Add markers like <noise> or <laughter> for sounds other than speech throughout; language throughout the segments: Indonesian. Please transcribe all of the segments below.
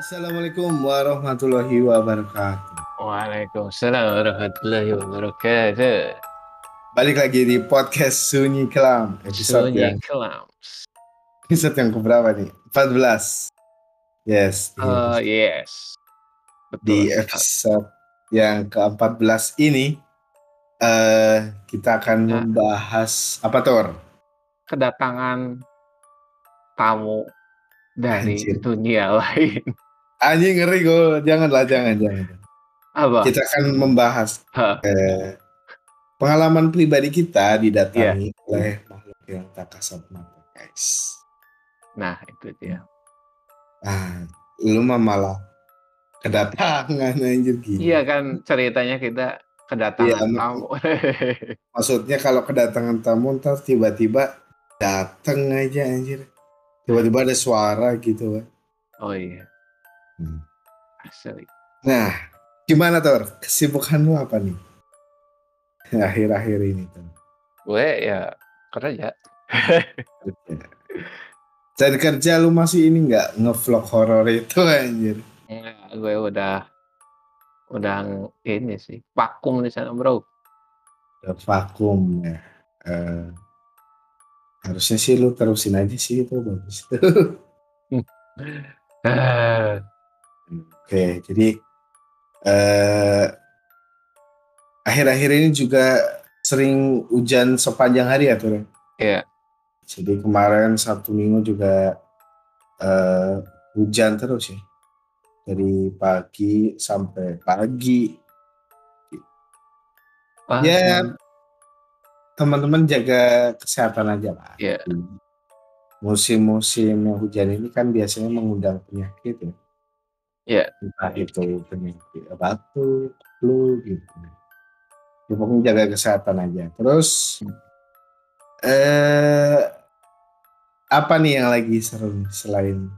Assalamualaikum warahmatullahi wabarakatuh. Waalaikumsalam warahmatullahi wabarakatuh. Balik lagi di podcast Sunyi Kelam episode Sunyi yang kelam. episode yang keberapa nih? 14. Yes. di- Oh yes. di Betul. episode yang ke-14 ini eh kita akan Ya. membahas apa Tor? Kedatangan tamu dari Anjir. dunia <laughs> lain. Anjing ngeri gue, janganlah jangan jangan. Apa? Kita akan membahas eh, pengalaman pribadi kita didatangi Iya. oleh makhluk yang tak kasat mata, guys. Nah itu dia. Ah, lu mah malah kedatangan anjir gila. Iya kan ceritanya kita kedatangan Iya, tamu. <laughs> Maksudnya kalau kedatangan tamu ntar tiba-tiba dateng aja anjir. Tiba-tiba ada suara gitu kan. oh iya. Hmm. Asli. Nah, gimana Tor? Kesibukan lu apa nih? <laughs> Akhir-akhir ini Tor. Gue ya kerja. Dan kerja lu masih ini nggak ngevlog horor itu anjir. Enggak, gue udah udah ini sih vakum di sana bro. Udah vakum ya. Eh, harusnya sih lu terusin aja sih itu bagus. <laughs> Eh, Oke, jadi eh akhir-akhir ini juga sering hujan sepanjang hari ya Tur. Iya. Jadi kemarin Sabtu Minggu juga eh hujan terus ya. Dari pagi sampai pagi. wah, Ya, teman-teman jaga kesehatan aja lah. Iya. Musim-musim yang hujan ini kan biasanya mengundang penyakit ya. Iya. Entah itu penyakit batuk, flu gitu. Ya, pokoknya jaga kesehatan aja. Terus eh apa nih yang lagi seru selain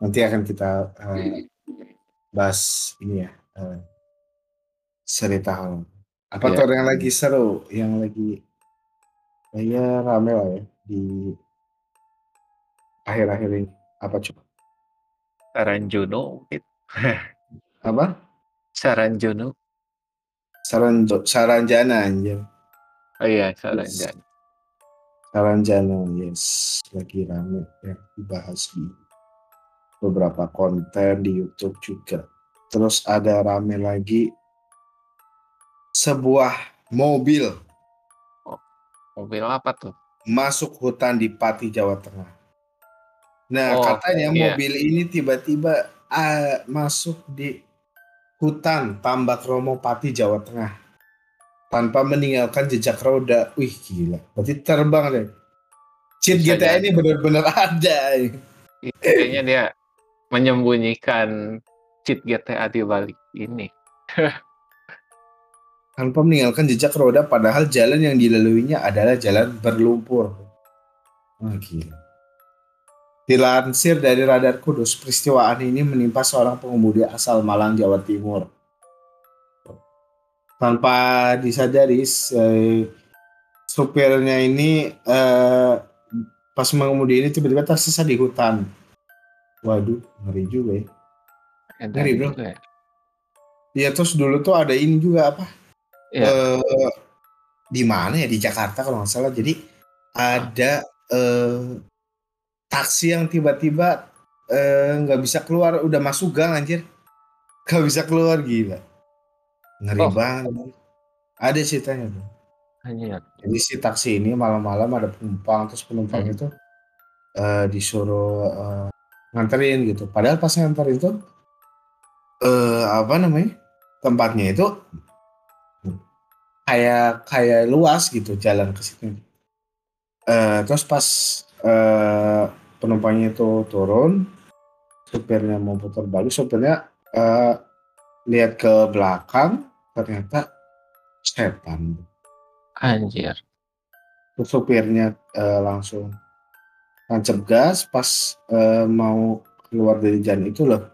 nanti akan kita eh, bahas ini ya eh, cerita horor. Apa Iya. tuh yang lagi seru, yang lagi kayaknya rame lah ya di akhir-akhir ini. Apa coba? Juno gitu. Apa? Saran Juno. Saranjo, Saranjana anjir. Oh iya, saran Yes. Jan. Saranjana, yes. Lagi rame ya dibahas di beberapa konten di YouTube juga. Terus ada rame lagi sebuah mobil Mobil apa tuh? masuk hutan di Pati, Jawa Tengah. Nah, Oh, katanya iya. mobil ini tiba-tiba ah, masuk di hutan Tambak Romo Pati, Jawa Tengah. Tanpa meninggalkan jejak roda. Wih, gila. Berarti terbang deh. Cheat Bisa GTA jadi. ini benar-benar ada. Ih, Kayaknya dia menyembunyikan cheat GTA di balik ini. <laughs> Tanpa meninggalkan jejak roda padahal jalan yang dilaluinya adalah jalan berlumpur. Wah, gila. Dilansir dari Radar Kudus, peristiwaan ini menimpa seorang pengemudi asal Malang, Jawa Timur. Tanpa disadari, eh, supirnya ini eh, pas mengemudi ini tiba-tiba tersesat di hutan. Waduh, ngeri juga ya. Ngeri, bro. ya. Iya, terus dulu tuh ada ini juga apa? Iya. Eh, di mana ya di Jakarta kalau nggak salah. Jadi ada eh, taksi yang tiba-tiba eh, nggak bisa keluar, udah masuk gang anjir, nggak bisa keluar gila, ngeri Oh. banget. Ada ceritanya tuh. Anjir. Jadi si taksi ini malam-malam ada penumpang, terus penumpang Hmm. itu eh, disuruh eh, nganterin gitu. Padahal pas nganterin itu eh apa namanya tempatnya itu kayak kayak luas gitu jalan ke situ. Eh, terus pas eh, penumpangnya itu turun, supirnya mau putar balik, supirnya eh, lihat ke belakang, ternyata setan. Anjir. Terus supirnya eh, langsung tancap gas pas eh, mau keluar dari jalan itu loh.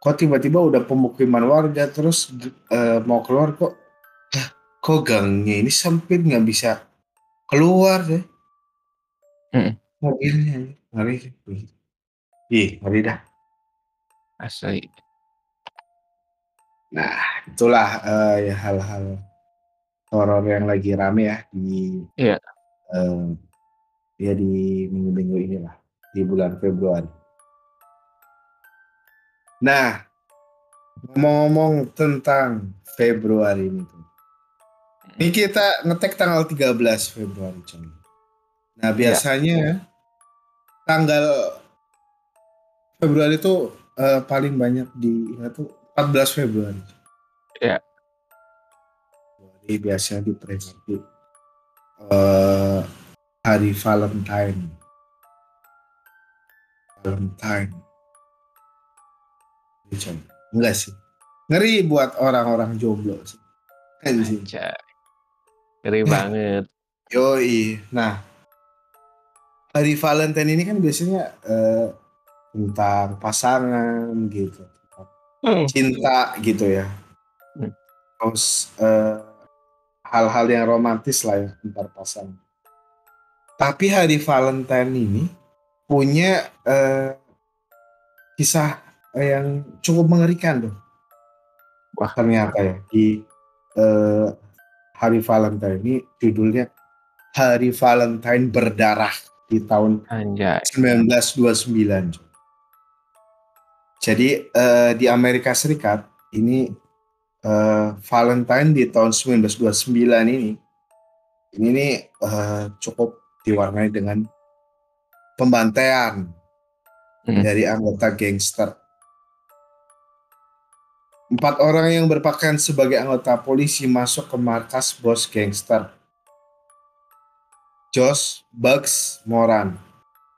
Kok tiba-tiba udah pemukiman warga terus eh, mau keluar kok "Hah, kok gangnya ini sempit nggak bisa keluar deh. Mm. Ih, ngeri dah. Asli. Nah, itulah uh, ya hal-hal horor yang lagi rame ya di Iya. uh, ya di minggu-minggu inilah di bulan Februari. Nah, ngomong-ngomong tentang Februari ini tuh. Ini kita ngetek tanggal 13 Februari, Con. Nah, biasanya ya. Tanggal Februari itu uh, paling banyak di ya tuh 14 Februari. Ya. Jadi biasanya diperingati uh, hari Valentine. Valentine. Enggak sih. Ngeri buat orang-orang jomblo sih. Ngeri banget. <laughs> Yoi. Nah, hari Valentine ini kan biasanya uh, tentang pasangan gitu, hmm. cinta gitu ya. Hmm. Terus hal hal-hal yang romantis lah ya antar pasangan. Tapi hari Valentine ini punya uh, kisah yang cukup mengerikan tuh. Wah ternyata ya di uh, hari Valentine ini judulnya Hari Valentine Berdarah di tahun Anjay. 1929. Jadi uh, di Amerika Serikat ini uh, Valentine di tahun 1929 ini ini nih uh, cukup diwarnai dengan pembantaian hmm. dari anggota gangster. Empat orang yang berpakaian sebagai anggota polisi masuk ke markas bos gangster Josh Bugs Moran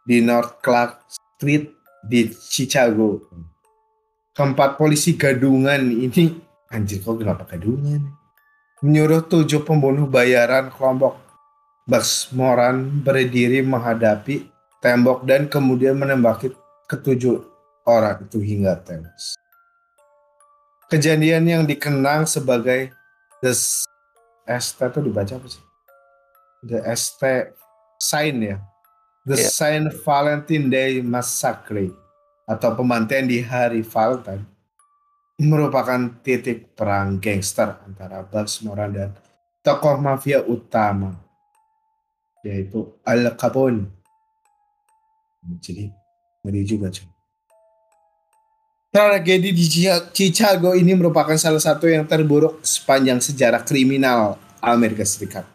di North Clark Street di Chicago. Keempat polisi gadungan ini, anjir kok kenapa gadungan? Menyuruh tujuh pembunuh bayaran kelompok Bugs Moran berdiri menghadapi tembok dan kemudian menembaki ketujuh orang itu hingga tewas. Kejadian yang dikenang sebagai The ST itu dibaca apa sih? The ST sign ya. The yeah. Saint Valentine Day Massacre atau pembantaian di hari Valentine merupakan titik perang gangster antara Bugs Moran dan tokoh mafia utama yaitu Al Capone. Jadi ngeri juga cuy. Tragedi di Chicago ini merupakan salah satu yang terburuk sepanjang sejarah kriminal Amerika Serikat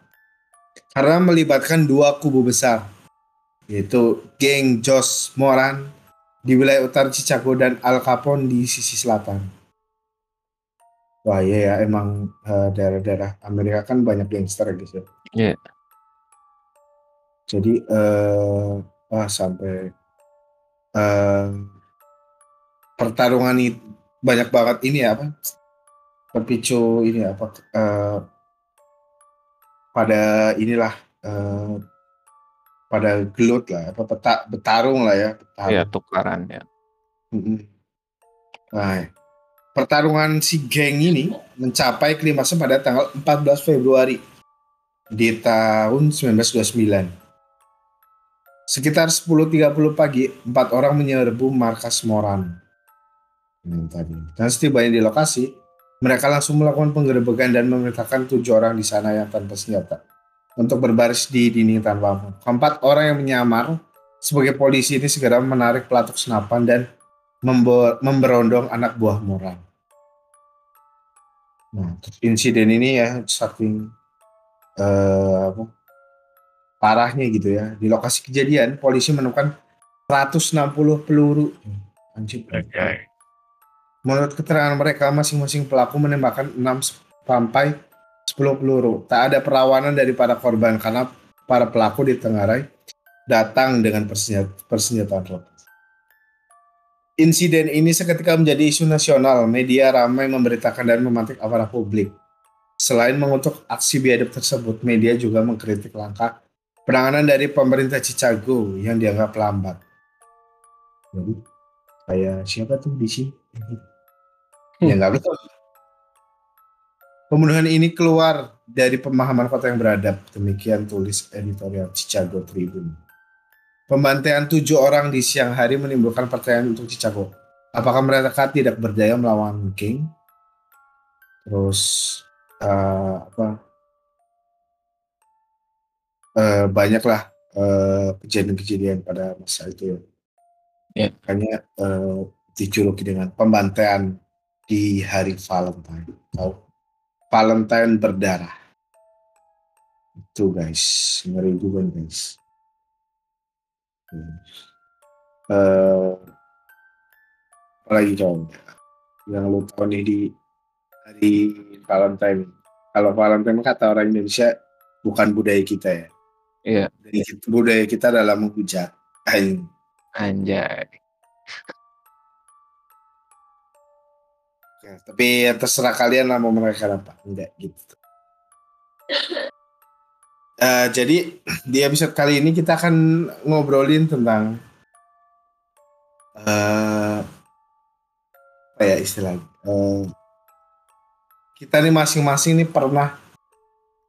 karena melibatkan dua kubu besar yaitu geng Jos Moran di wilayah utara Chicago dan Al Capone di sisi selatan. Wah iya ya emang daerah daerah-daerah Amerika kan banyak gangster gitu. Iya. Yeah. Jadi uh, wah sampai uh, pertarungan ini banyak banget ini ya apa? Terpicu ini apa? Uh, pada inilah uh, pada gelut lah apa peta, bertarung lah ya bertarung. ya tukaran ya. Nah pertarungan si geng ini mencapai klimaksnya pada tanggal 14 Februari di tahun 1929 sekitar 10.30 pagi empat orang menyerbu markas Moran. Dan setibanya di lokasi mereka langsung melakukan penggerebekan dan memerintahkan tujuh orang di sana yang tanpa senjata untuk berbaris di dinding tanpa lampu. Keempat orang yang menyamar sebagai polisi ini segera menarik pelatuk senapan dan memberondong anak buah Moran. Nah, insiden ini ya saking uh, parahnya gitu ya. Di lokasi kejadian, polisi menemukan 160 peluru. Anjir. Okay. Menurut keterangan mereka, masing-masing pelaku menembakkan 6 sampai 10 peluru. Tak ada perlawanan dari para korban karena para pelaku ditengarai datang dengan persenjataan lengkap. Insiden ini seketika menjadi isu nasional. Media ramai memberitakan dan memantik amarah publik. Selain mengutuk aksi biadab tersebut, media juga mengkritik langkah penanganan dari pemerintah Chicago yang dianggap lambat. Jadi, kayak siapa tuh di sini? Ya nggak betul. Pembunuhan ini keluar dari pemahaman kota yang beradab. Demikian tulis editorial Chicago Tribune. Pembantaian tujuh orang di siang hari menimbulkan pertanyaan untuk Chicago. apakah mereka tidak berdaya melawan King? Terus uh, apa? Uh, banyaklah uh, kejadian-kejadian pada masa itu ya. Yeah. Makanya uh, dijuluki dengan pembantaian di hari Valentine atau Valentine berdarah. Itu guys, ngeri juga guys. Uh, apalagi coba yang lu tahu nih di hari Valentine. Kalau Valentine kata orang Indonesia bukan budaya kita ya. Iya. Budaya kita adalah menghujat. Anjay. Ya, tapi ya terserah kalian lah mau mereka apa. Enggak gitu. Uh, <laughs> jadi di episode kali ini kita akan ngobrolin tentang uh, apa ya istilahnya uh, kita nih masing-masing nih pernah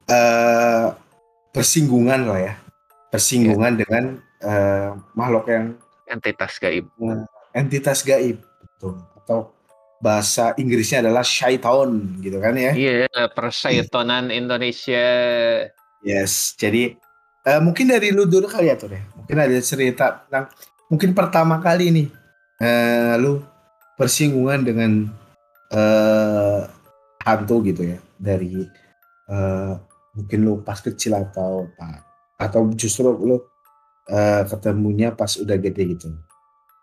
uh, bersinggungan lah ya bersinggungan yeah. dengan uh, makhluk yang entitas gaib entitas gaib betul atau bahasa Inggrisnya adalah syaiton gitu kan ya iya yeah, persaitonan Indonesia Yes, jadi uh, mungkin dari lu dulu kali ya tuh deh. Mungkin ada cerita tentang mungkin pertama kali nih uh, lu bersinggungan dengan uh, hantu gitu ya dari uh, mungkin lu pas kecil atau apa atau justru lu uh, ketemunya pas udah gede gitu.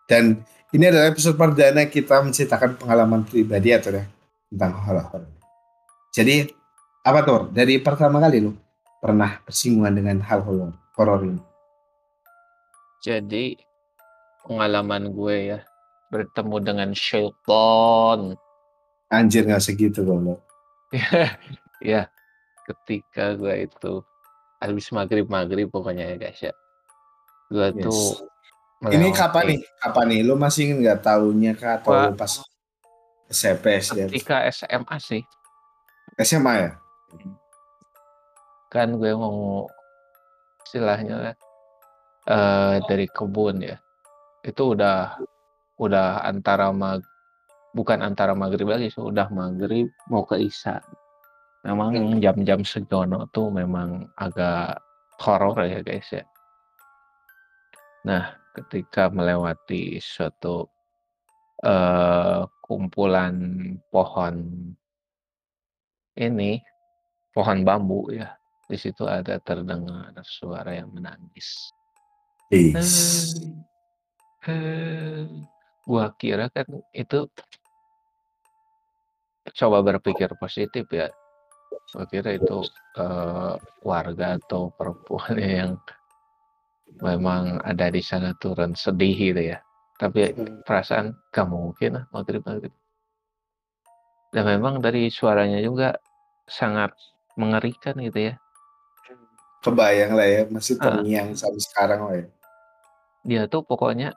Dan ini adalah episode perdana kita menceritakan pengalaman pribadi atau ya tentang hal-hal. Jadi apa tuh dari pertama kali lu pernah bersinggungan dengan hal horor ini? Jadi pengalaman gue ya bertemu dengan Shelton. Anjir nggak segitu lo. <laughs> ya, ketika gue itu habis maghrib maghrib pokoknya ya guys ya. Gue yes. tuh ini kapan nih? Kapan nih? Lo masih nggak tahunya kah atau Wah, pas SMP Ketika SMA sih. SMA ya? Kan gue mau istilahnya uh, dari kebun ya itu udah udah antara mag bukan antara maghrib lagi sudah maghrib mau ke isya memang hmm. jam-jam sejono tuh memang agak horor ya guys ya nah ketika melewati suatu uh, kumpulan pohon ini pohon bambu ya di situ ada terdengar suara yang menangis. Yes. gua kira kan itu coba berpikir positif ya. Gua kira itu uh, warga atau perempuan <laughs> yang memang ada di sana turun sedih gitu ya. Tapi hmm. perasaan gak mungkin lah maghrib maghrib. Dan memang dari suaranya juga sangat mengerikan gitu ya kebayang lah ya masih terngiang uh. sampai sekarang lah ya dia tuh pokoknya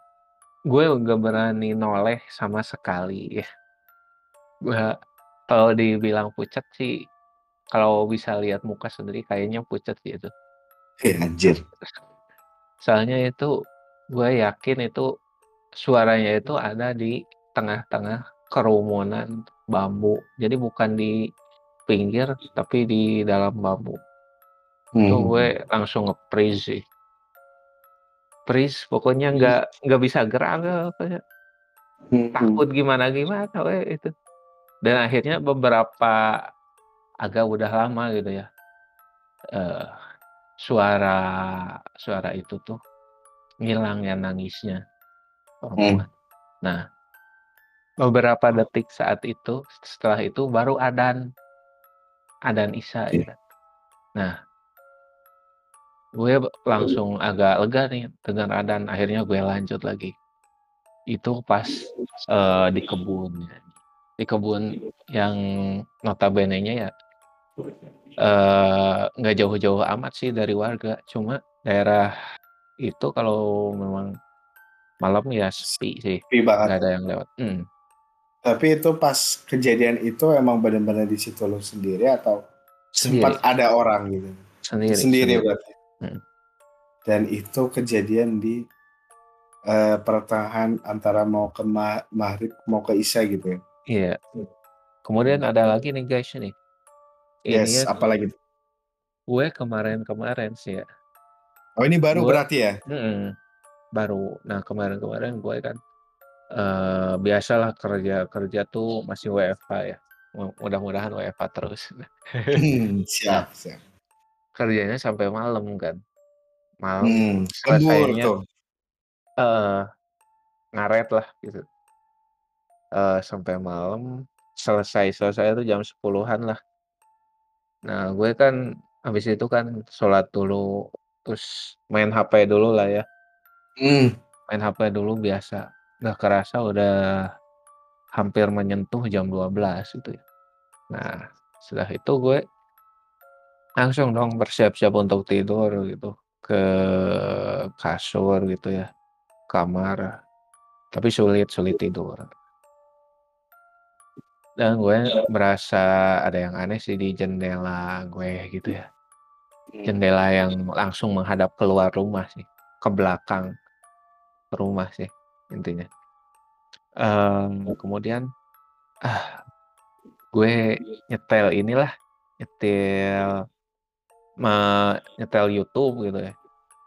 gue gak berani noleh sama sekali ya gue kalau dibilang pucat sih kalau bisa lihat muka sendiri kayaknya pucat sih itu eh, anjir soalnya itu gue yakin itu suaranya itu ada di tengah-tengah kerumunan bambu jadi bukan di pinggir tapi di dalam bambu Hmm. Tuh gue langsung nge-freeze sih. Freeze pokoknya nggak nggak bisa gerak kayak hmm. takut gimana gimana we itu. Dan akhirnya beberapa agak udah lama gitu ya. Uh, suara suara itu tuh ngilang ya nangisnya perempuan. Hmm. Nah, beberapa detik saat itu setelah itu baru adan adan isya ya. Nah, gue langsung agak lega nih dengan adan akhirnya gue lanjut lagi itu pas uh, di kebun di kebun yang notabene-nya ya nggak uh, jauh-jauh amat sih dari warga cuma daerah itu kalau memang malam ya sepi sih sepi banget nggak ada yang lewat hmm. tapi itu pas kejadian itu emang benar-benar di situ lo sendiri atau sendiri. sempat ada orang gitu sendiri sendiri, sendiri. berarti Hmm. Dan itu kejadian di eee, pertengahan antara mau ke ma maghrib mau ke isya gitu ya? Iya. Kemudian ada lagi nih Guys nih. Yes, Ininya apalagi gue kemarin-kemarin sih ya. Oh ini baru Gue berarti ya? mhm, baru. Nah kemarin-kemarin gue kan, eee, biasalah kerja-kerja tuh masih WFH ya, mu mudah-mudahan WFH terus. Nah <laughs> Siap siap. kerjanya sampai malam kan. Malam lembur selesainya tuh. heeh, ngaret lah gitu. Eee, sampai malam, selesai-selesai itu jam 10.00-an lah. Nah gue kan habis itu kan sholat dulu, terus main HP dululah ya. Mmm. Main HP dulu biasa, nggak kerasa udah hampir menyentuh jam 12.00 itu ya. Nah setelah itu gue langsung dong bersiap-siap untuk tidur gitu, ke kasur gitu ya, kamar, tapi sulit sulit tidur. Dan gue merasa ada yang aneh sih di jendela gue gitu ya. Mmm. Jendela yang langsung menghadap keluar rumah sih, ke belakang rumah sih intinya. Mmm, kemudian, ah, gue nyetel inilah, nyetel nyetel YouTube gitu ya,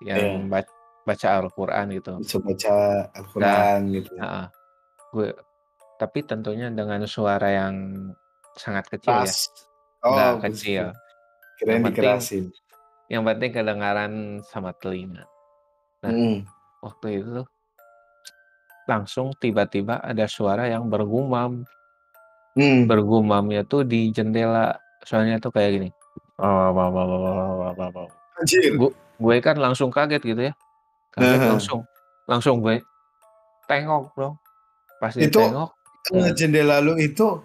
Iya. yang bac baca Al-Quran gitu. Bisa baca Nah Al-Quran gitu ya? heeh, gue tapi tentunya dengan suara yang sangat kecil ya, Pas. nggak Oh kecil, yang kirain penting dikerasin. yang penting kedengaran sama telinga. Nah Mhm. waktu itu langsung tiba-tiba ada suara yang bergumam. Mmm. Bergumamnya tuh di jendela, suaranya tuh kayak gini, Anjir. gu gue kan langsung kaget gitu ya, kaget Heeh. langsung langsung gue tengok dong, pas Itu, heeh. Jendela lu itu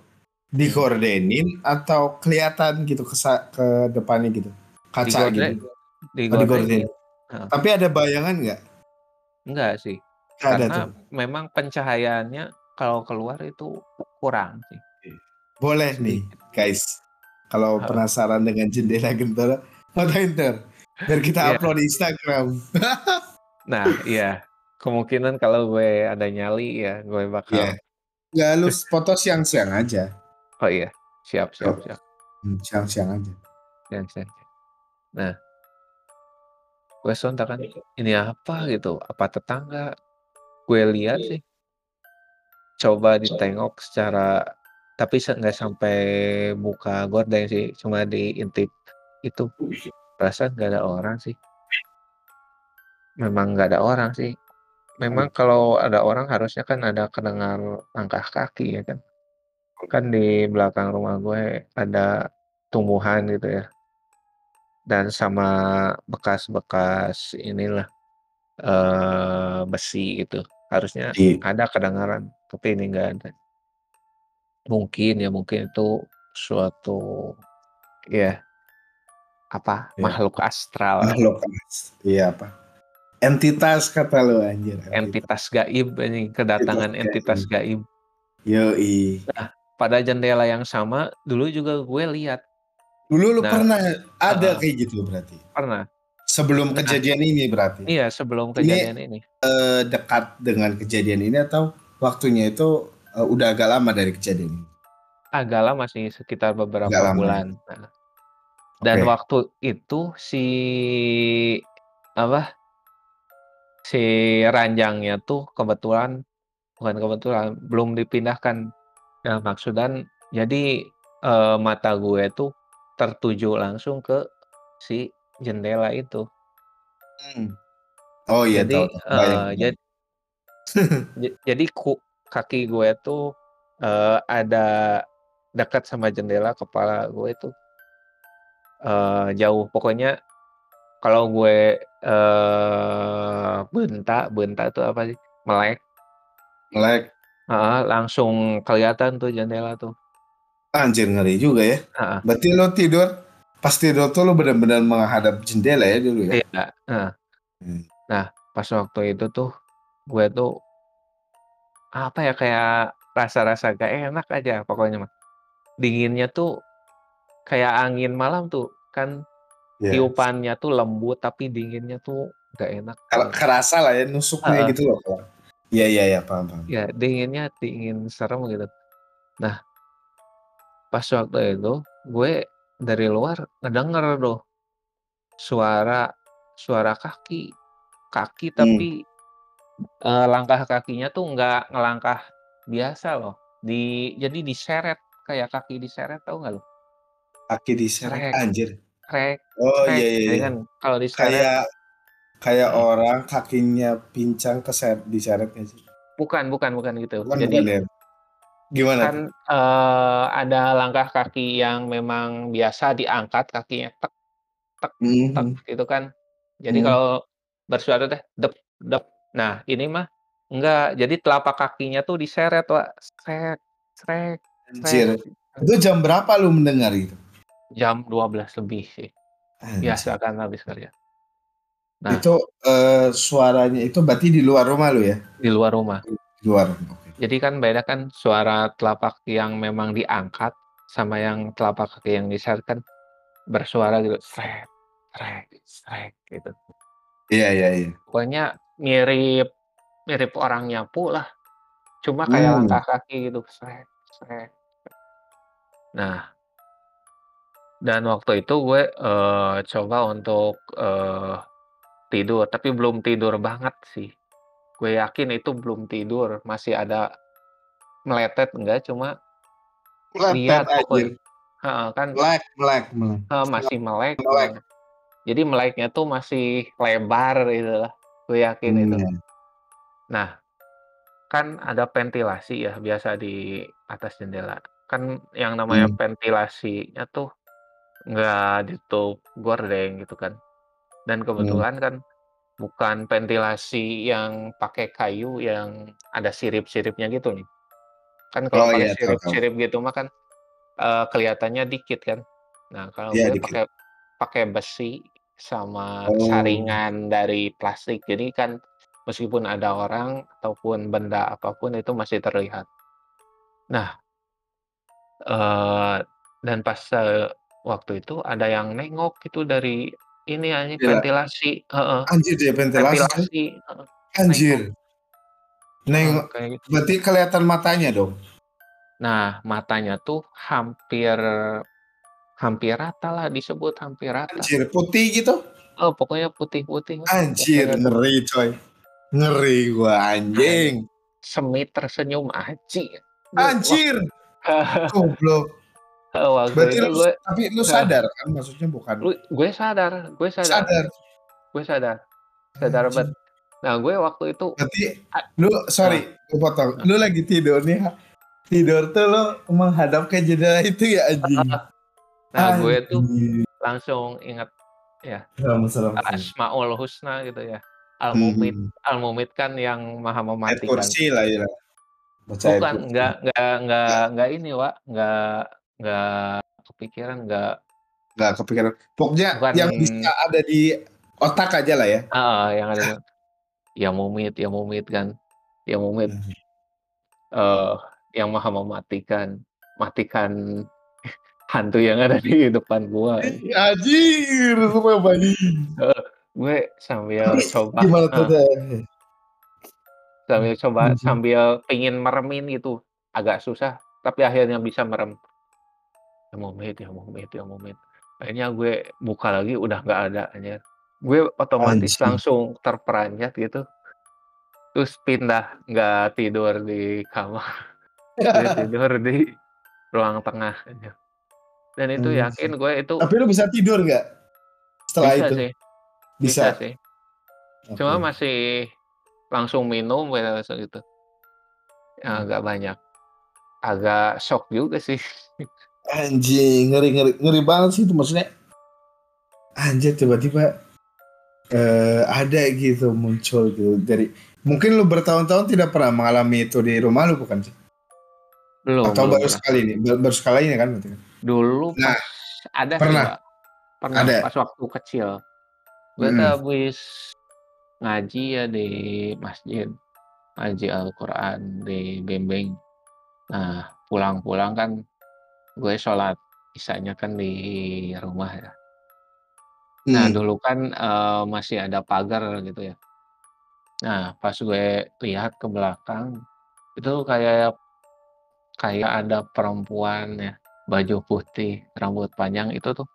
digordenin atau kelihatan gitu ke ke depannya gitu, kaca gitu? Oh digorden. digordenin, heeh. Tapi ada bayangan nggak? Enggak sih, Nggak ada karena tuh? memang pencahayaannya kalau keluar itu kurang sih. Boleh nih guys, kalau Heeh. penasaran dengan jendela Gentara, fotoin entar, biar kita Iya. upload di Instagram. <laughs> Nah iya, kemungkinan kalau gue ada nyali ya, gue Iya. bakal Nggak lu foto siang-siang aja. Oh iya, siap siap Oh, siap. mmm, siang-siang aja. Siang-siang. Nah gue sontak kan, "Ini apa?" Gitu, "apa tetangga?" Gue lihat sih coba ditengok secara tapi nggak sampai buka gorden sih, cuma diintip itu, perasaan nggak ada orang sih. Memang nggak ada orang sih. Memang kalau ada orang harusnya kan ada kedengar langkah kaki ya kan. Kan di belakang rumah gue ada tumbuhan gitu ya. Dan sama bekas-bekas inilah, eee, besi gitu, harusnya Di ada kedengaran, tapi ini nggak ada. Mungkin ya, mungkin itu suatu ya apa, Iya. makhluk astral. Makhluk. Iya apa, entitas kata lu anjir, entitas. Entitas gaib Entitas kedatangan entitas gaib. gaib. Yoi. Nah, pada jendela yang sama dulu juga gue lihat. Dulu lu Nah pernah ada heeh. kayak gitu berarti? Pernah. Sebelum Nah kejadian ini berarti? iya sebelum Ini, kejadian ini. eee, dekat dengan kejadian ini atau waktunya itu, eee, udah agak lama dari kejadian ini? Agak lama sih, sekitar Agak beberapa lama ya? bulan, heeh. Dan Oke. waktu itu si apa si ranjangnya tuh kebetulan bukan kebetulan, belum dipindahkan. Dalam maksud dan jadi, eee, mata gue tuh tertuju langsung ke si jendela itu. Mmm. Oh iya Jadi tahu heeh, jad <laughs> kebayang. ja jadi ku kaki gue tuh, eee, ada dekat sama jendela, kepala gue tuh eee, jauh. Pokoknya kalau gue, eee, bentak bentak tuh apa sih, melek Melek. heeh, langsung kelihatan tuh jendela tuh. Anjir ngeri juga ya. Heeh. Berarti lu tidur, pas tidur tuh lu bener-bener menghadap jendela ya dulu ya? Iya, heeh. Mmm. Nah, pas waktu itu tuh, gue tuh apa ya, kayak rasa-rasa nggak enak aja pokoknya mah. Dinginnya tuh kayak angin malam tuh, kan Iya. tiupannya tuh lembut, tapi dinginnya tuh nggak enak gitu. kerasa lah ya nusuknya Heeh. gitu loh. Iya iya iya, paham paham. Ya dinginnya dingin serem gitu. Nah pas waktu itu gue dari luar ngedenger tuh suara suara kaki. Kaki Mmm. tapi, eee, langkah kakinya tuh nggak ngelangkah biasa loh, di jadi diseret, kayak kaki diseret, tahu nggak lu? Kaki diseret, Srek anjir. Srek Oh, iya srek, iya jadi iya. kan kalau diseret Kayak kayak Mhm. orang kakinya pincang keser diseret nggak sih? Bukan bukan bukan gitu. Bukan bukan Jadi ya? Gimana kan, eee, ada langkah kaki yang memang biasa diangkat kakinya Mhm mhm. gitu kan. Jadi Mmm. kalau bersuara teh nah ini mah enggak, jadi telapak kakinya tuh diseret, Wak, srek srek srek, Anjir, itu jam berapa lu mendengar itu? Jam 12.00 lebih sih. Anjir. Biasa kan habis kerja. Nah Itu, eee, suaranya itu berarti di luar rumah lu ya? Di luar rumah. Di luar, oke. Jadi kan beda kan suara telapak yang memang diangkat, sama yang telapak kaki yang diseret kan bersuara gitu, srek srek srek gitu. Iya iya iya. Pokoknya mirip mirip orang nyapu lah, cuma kayak Mmm. langkah kaki gitu, srek srek. Nah dan waktu itu gue, eee, coba untuk, eee, tidur, tapi belum tidur banget sih. Gue yakin itu belum tidur, masih ada meletet enggak, cuma Melepet lihat anjir. pokoknya heeh, kan Melek melek melek. Eee, masih melek Melek. banget. Jadi meleknya tuh masih lebar gitu lah, gue yakin Mmm, itu. ya. Nah, kan ada ventilasi ya biasa di atas jendela. Kan yang namanya Mmm. ventilasinya tuh nggak ditutup gorden gitu kan. Dan kebetulan kan bukan ventilasi yang pakai kayu yang ada sirip-siripnya gitu nih. Kan kalau Oh pakai iya, sirip-sirip gitu mah kan, eee, kelihatannya dikit kan. Nah kalau Iya, gue pakai pakai besi sama Oh. saringan dari plastik, jadi kan meskipun ada orang ataupun benda apa pun itu masih terlihat. Nah eee, dan pas, eee, waktu itu ada yang nengok gitu dari ini anjing Gila. ventilasi heeh, Anjir dari ventilasi, ventilasi heeh. Anjir. Nengok kayak gitu. berarti kelihatan matanya dong? Nah, matanya tuh hampir hampir rata lah, disebut hampir rata. Anjir, putih gitu? Oh, pokoknya putih-putih Anjir, pokoknya ngeri coy. Ngeri gua, Anj anjing. semi tersenyum, wah. Anjir! <laughs> Goblok. Waktu Berarti itu lu gue tapi lu heeh. sadar kan? Maksudnya bukan Lu gue sadar gue sadar Sadar? gue sadar, sadar banget. Nah, gue waktu itu Berarti lu sorry, gua potong. Heeh. Lu lagi tidur nih, tidur tuh lu menghadap ke jendela itu ya, anjing? Nah, gue tuh langsung inget ya. Al-Asmaul Husna gitu ya, Al-Mumit. Mhm. Al-Mumit kan yang Maha Mematikan. kursi lah ya. Baca Bukan, nggak nggak nggak Nggak? ini, Wak, nggak nggak kepikiran, nggak Nggak kepikiran. Pokoknya Bukan yang bisa ada di otak aja lah ya? Heeh, yang ada <laughs> Ya Mumit ya Mumit kan, Ya Mumit. Eee, yang Maha Mematikan, matikan <laughs> hantu yang ada di depan gua. Anjir, serem anjing. Heeh, gue sambil coba gimana tuh? Sambil coba Mhm. sambil pengen meremin gitu, agak susah, tapi akhirnya bisa merem. Mumit ya Mumit ya Mumit. Akhirnya gue buka lagi udah nggak ada anjir. Gue otomatis Anjing. langsung terperanjat gitu. Terus pindah, nggak tidur di kamar, <laughs> gue tidur di ruang tengah aja. Dan itu Anjir. yakin gue itu Tapi lu bisa tidur nggak setelah Bisa itu? sih Bisa? bisa sih. Cuma Oke. masih langsung minum kayak langsung gitu. Ya agak banyak. Agak syok juga sih. <laughs> Anjing, ngeri ngeri ngeri banget sih itu maksudnya anjir tiba-tiba, eee, ada gitu muncul gitu dari mungkin lu bertahun-tahun tidak pernah mengalami itu di rumah lu bukan sih? Belum Atau belum baru pernah. sekali nih? Ba baru sekali ini kan berarti kan? Dulu Nah, pas ada pernah? Wak. Pernah Ada? pas waktu kecil. Gue tuh Mhm. habis ngaji ya di masjid, ngaji Al-Quran di bimbing. Nah, pulang-pulang kan gue sholat isyanya kan di rumah ya. Nah, Mhm. dulu kan, eee, masih ada pagar gitu ya. Nah, pas gue lihat ke belakang, itu kayak kayak ada perempuan ya, baju putih, rambut panjang itu tuh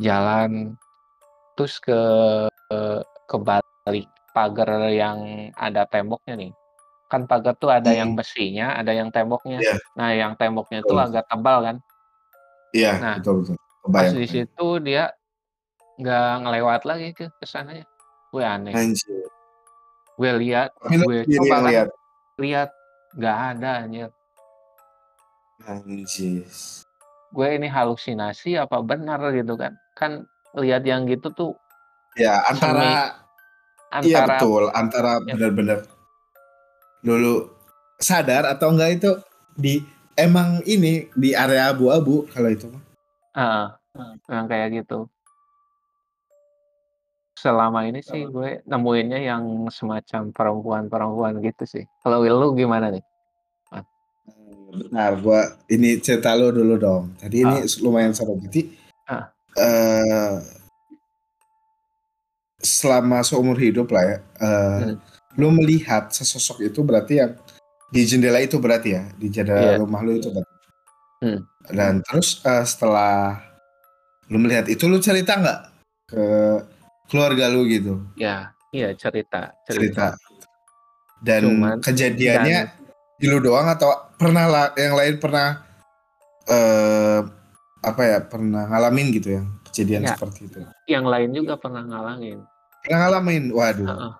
jalan, terus ke kebalik pagar yang ada temboknya nih. Kan pagar tuh ada yang Mhm. besinya, ada yang temboknya. Iya. Nah, yang temboknya itu Betul. agak tebal kan. Iya, Nah, betul betul. pas di situ dia nggak ngelewat lagi ke ke sananya. Gue aneh. Anjir. Gue lihat, gue coba lihat? lihat, nggak ada anjir. Anjis. Gue ini halusinasi apa benar gitu kan. Kan lihat yang gitu tuh Ya, semi antara iya antara betul, antara ya. bener-bener dulu sadar atau enggak itu di emang ini, di area abu-abu kalau itu mah. Heeh, yang kayak gitu. Selama ini sih gue nemuinnya yang semacam perempuan-perempuan gitu sih. Kalau lu gimana nih? Mas? Bentar, gua ini cerita lu dulu dong. Tadi ini Heeh. lumayan seru. Jadi, Heeh. eee selama seumur hidup lah ya, eee, Mhm. lu melihat sesosok itu berarti yang di jendela itu berarti ya? Di jendela Iya. rumah lu itu berarti? Mhm. Dan terus, eee, setelah lu melihat itu, lu cerita nggak ke keluarga lu gitu? Ya, iya cerita Cerita. cerita. Dan Cuman kejadiannya dan di lu doang atau pernah la yang lain pernah, eee, apa ya, pernah ngalamin gitu yang kejadian Ya, seperti itu? yang lain juga pernah ngalamin. Pernah ngalamin? Waduh. Heeh.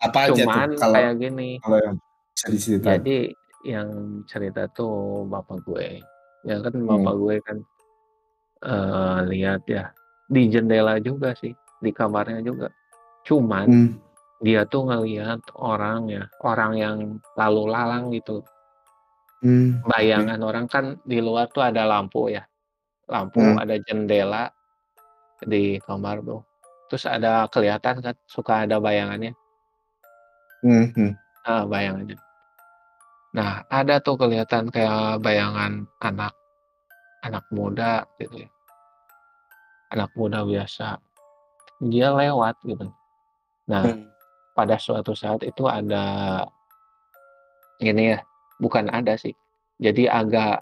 Apa aja tuh Cuman kalau kayak gini kalau yang bisa diceritain? jadi yang cerita tuh bapak gue. Ya kan bapak Hmm. gue kan, eee, lihat ya, di jendela juga sih, di kamarnya juga. Cuman Mmm. dia tuh ngelihat orang ya, orang yang lalu lalang gitu. Oke. Bayangan orang kan di luar tuh ada lampu ya, lampu, Heeh. ada jendela di kamar tuh. Terus ada kelihatan kan, suka ada bayangannya. Mhm. Heeh, bayangannya. Nah, ada tuh kelihatan kayak bayangan anak anak muda gitu ya. Anak muda biasa. Dia lewat gitu. Nah, Mmm. pada suatu saat itu ada ini ya, bukan ada sih, jadi agak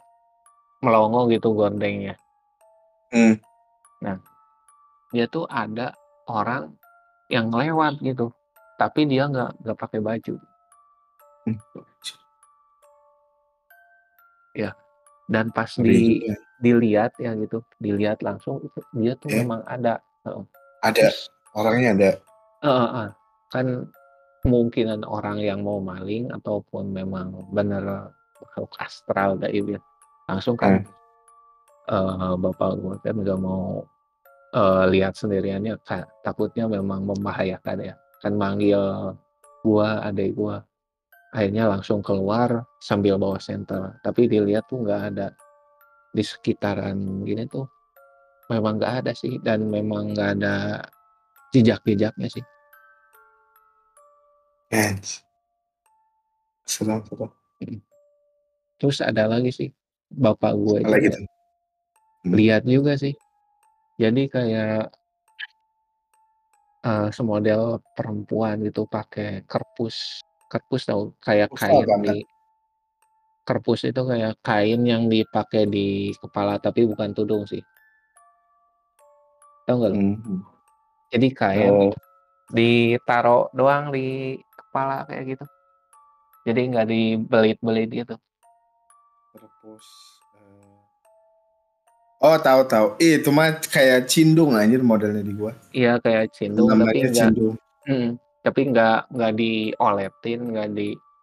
melongo gitu gordengnya. Mmm. Nah, dia tuh ada orang yang lewat gitu, tapi dia nggak nggak pakai baju. Mmm. Ya, dan pas di dilihat ya gitu, dilihat langsung itu dia tuh Iya. memang ada, heeh. Ada? Terus Orangnya ada? Heeh heeh. Kan kemungkinan orang yang mau maling ataupun memang bener makhluk astral gaib ya, langsung kan, Mmm. eee, bapak gue kan nggak mau, eee, lihat sendirian ya, Kak, takutnya memang membahayakan ya. Kan manggil gua, adik gua. Akhirnya langsung keluar sambil bawa senter, tapi dilihat tuh nggak ada. Di sekitaran gini tuh memang nggak ada sih dan memang nggak ada jejak-jejaknya sih. Serem. Mhm. Terus ada lagi sih, bapak gue juga? Mmm. lihat juga sih. Jadi kayak eee, semodel perempuan gitu pakai kerpus. Kerpus tahu? Kayak Kerpus kain di kerpus itu kayak kain yang dipakai di kepala, tapi bukan tudung sih. Tahu nggak lu? Mhm. Jadi kain Oh. ditaruh doang di kepala kayak gitu. Jadi nggak dibelit-belit gitu. Kerpus, eee Oh, tahu tahu. Itu mah kayak cindung anjir modelnya di gua. Iya, kayak cindung tapi Namanya nggak cindung. mhm, tapi nggak nggak dioletin, nggak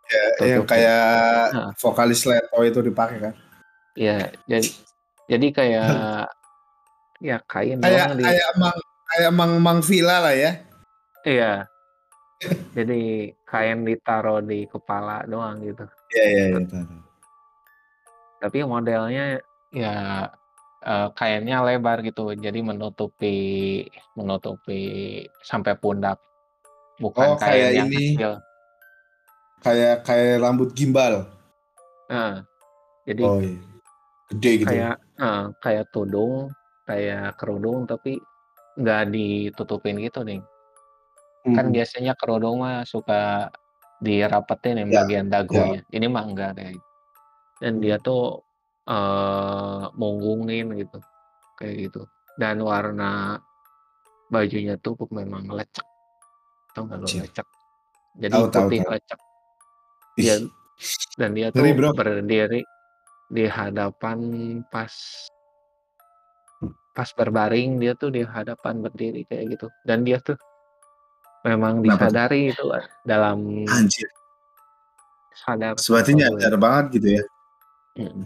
Ya, yang kayak Heeh. vokalis Leto itu dipakai kan? Iya, jadi jadi kayak ya kain Kayak di kayak Mang kayak Mang-Mang Villa lah ya? Iya. Jadi kain ditaruh di kepala doang gitu. Iya iya tahu. Tapi modelnya ya, eee, kainnya lebar gitu, jadi menutupi menutupi sampai pundak, bukan Oh, kain kayak yang ini kecil. kayak kayak rambut gimbal? Heeh. Jadi Oh, iya. Gede gitu ya? kayak heeh, kayak tudung, kayak kerudung tapi nggak ditutupin gitu nih. Kan Mhm. biasanya kerudung mah suka dirapetin yang Ya, bagian ya. dagunya, ini mah enggak kayak dan dia tuh, eee, munggungin gitu, kayak gitu. Dan warna bajunya tuh memang lecek, tau nggak Anjir. lecek? Jadi tahu putih tahu. lecek. Dia Ih. dan dia Ngeri, tuh Bro. berdiri di hadapan pas pas berbaring dia tuh di hadapan berdiri kayak gitu, dan dia tuh memang Kenapa tuh? disadari itu dalam Anjir. sadar gue. nyadar banget gitu ya? Mhm.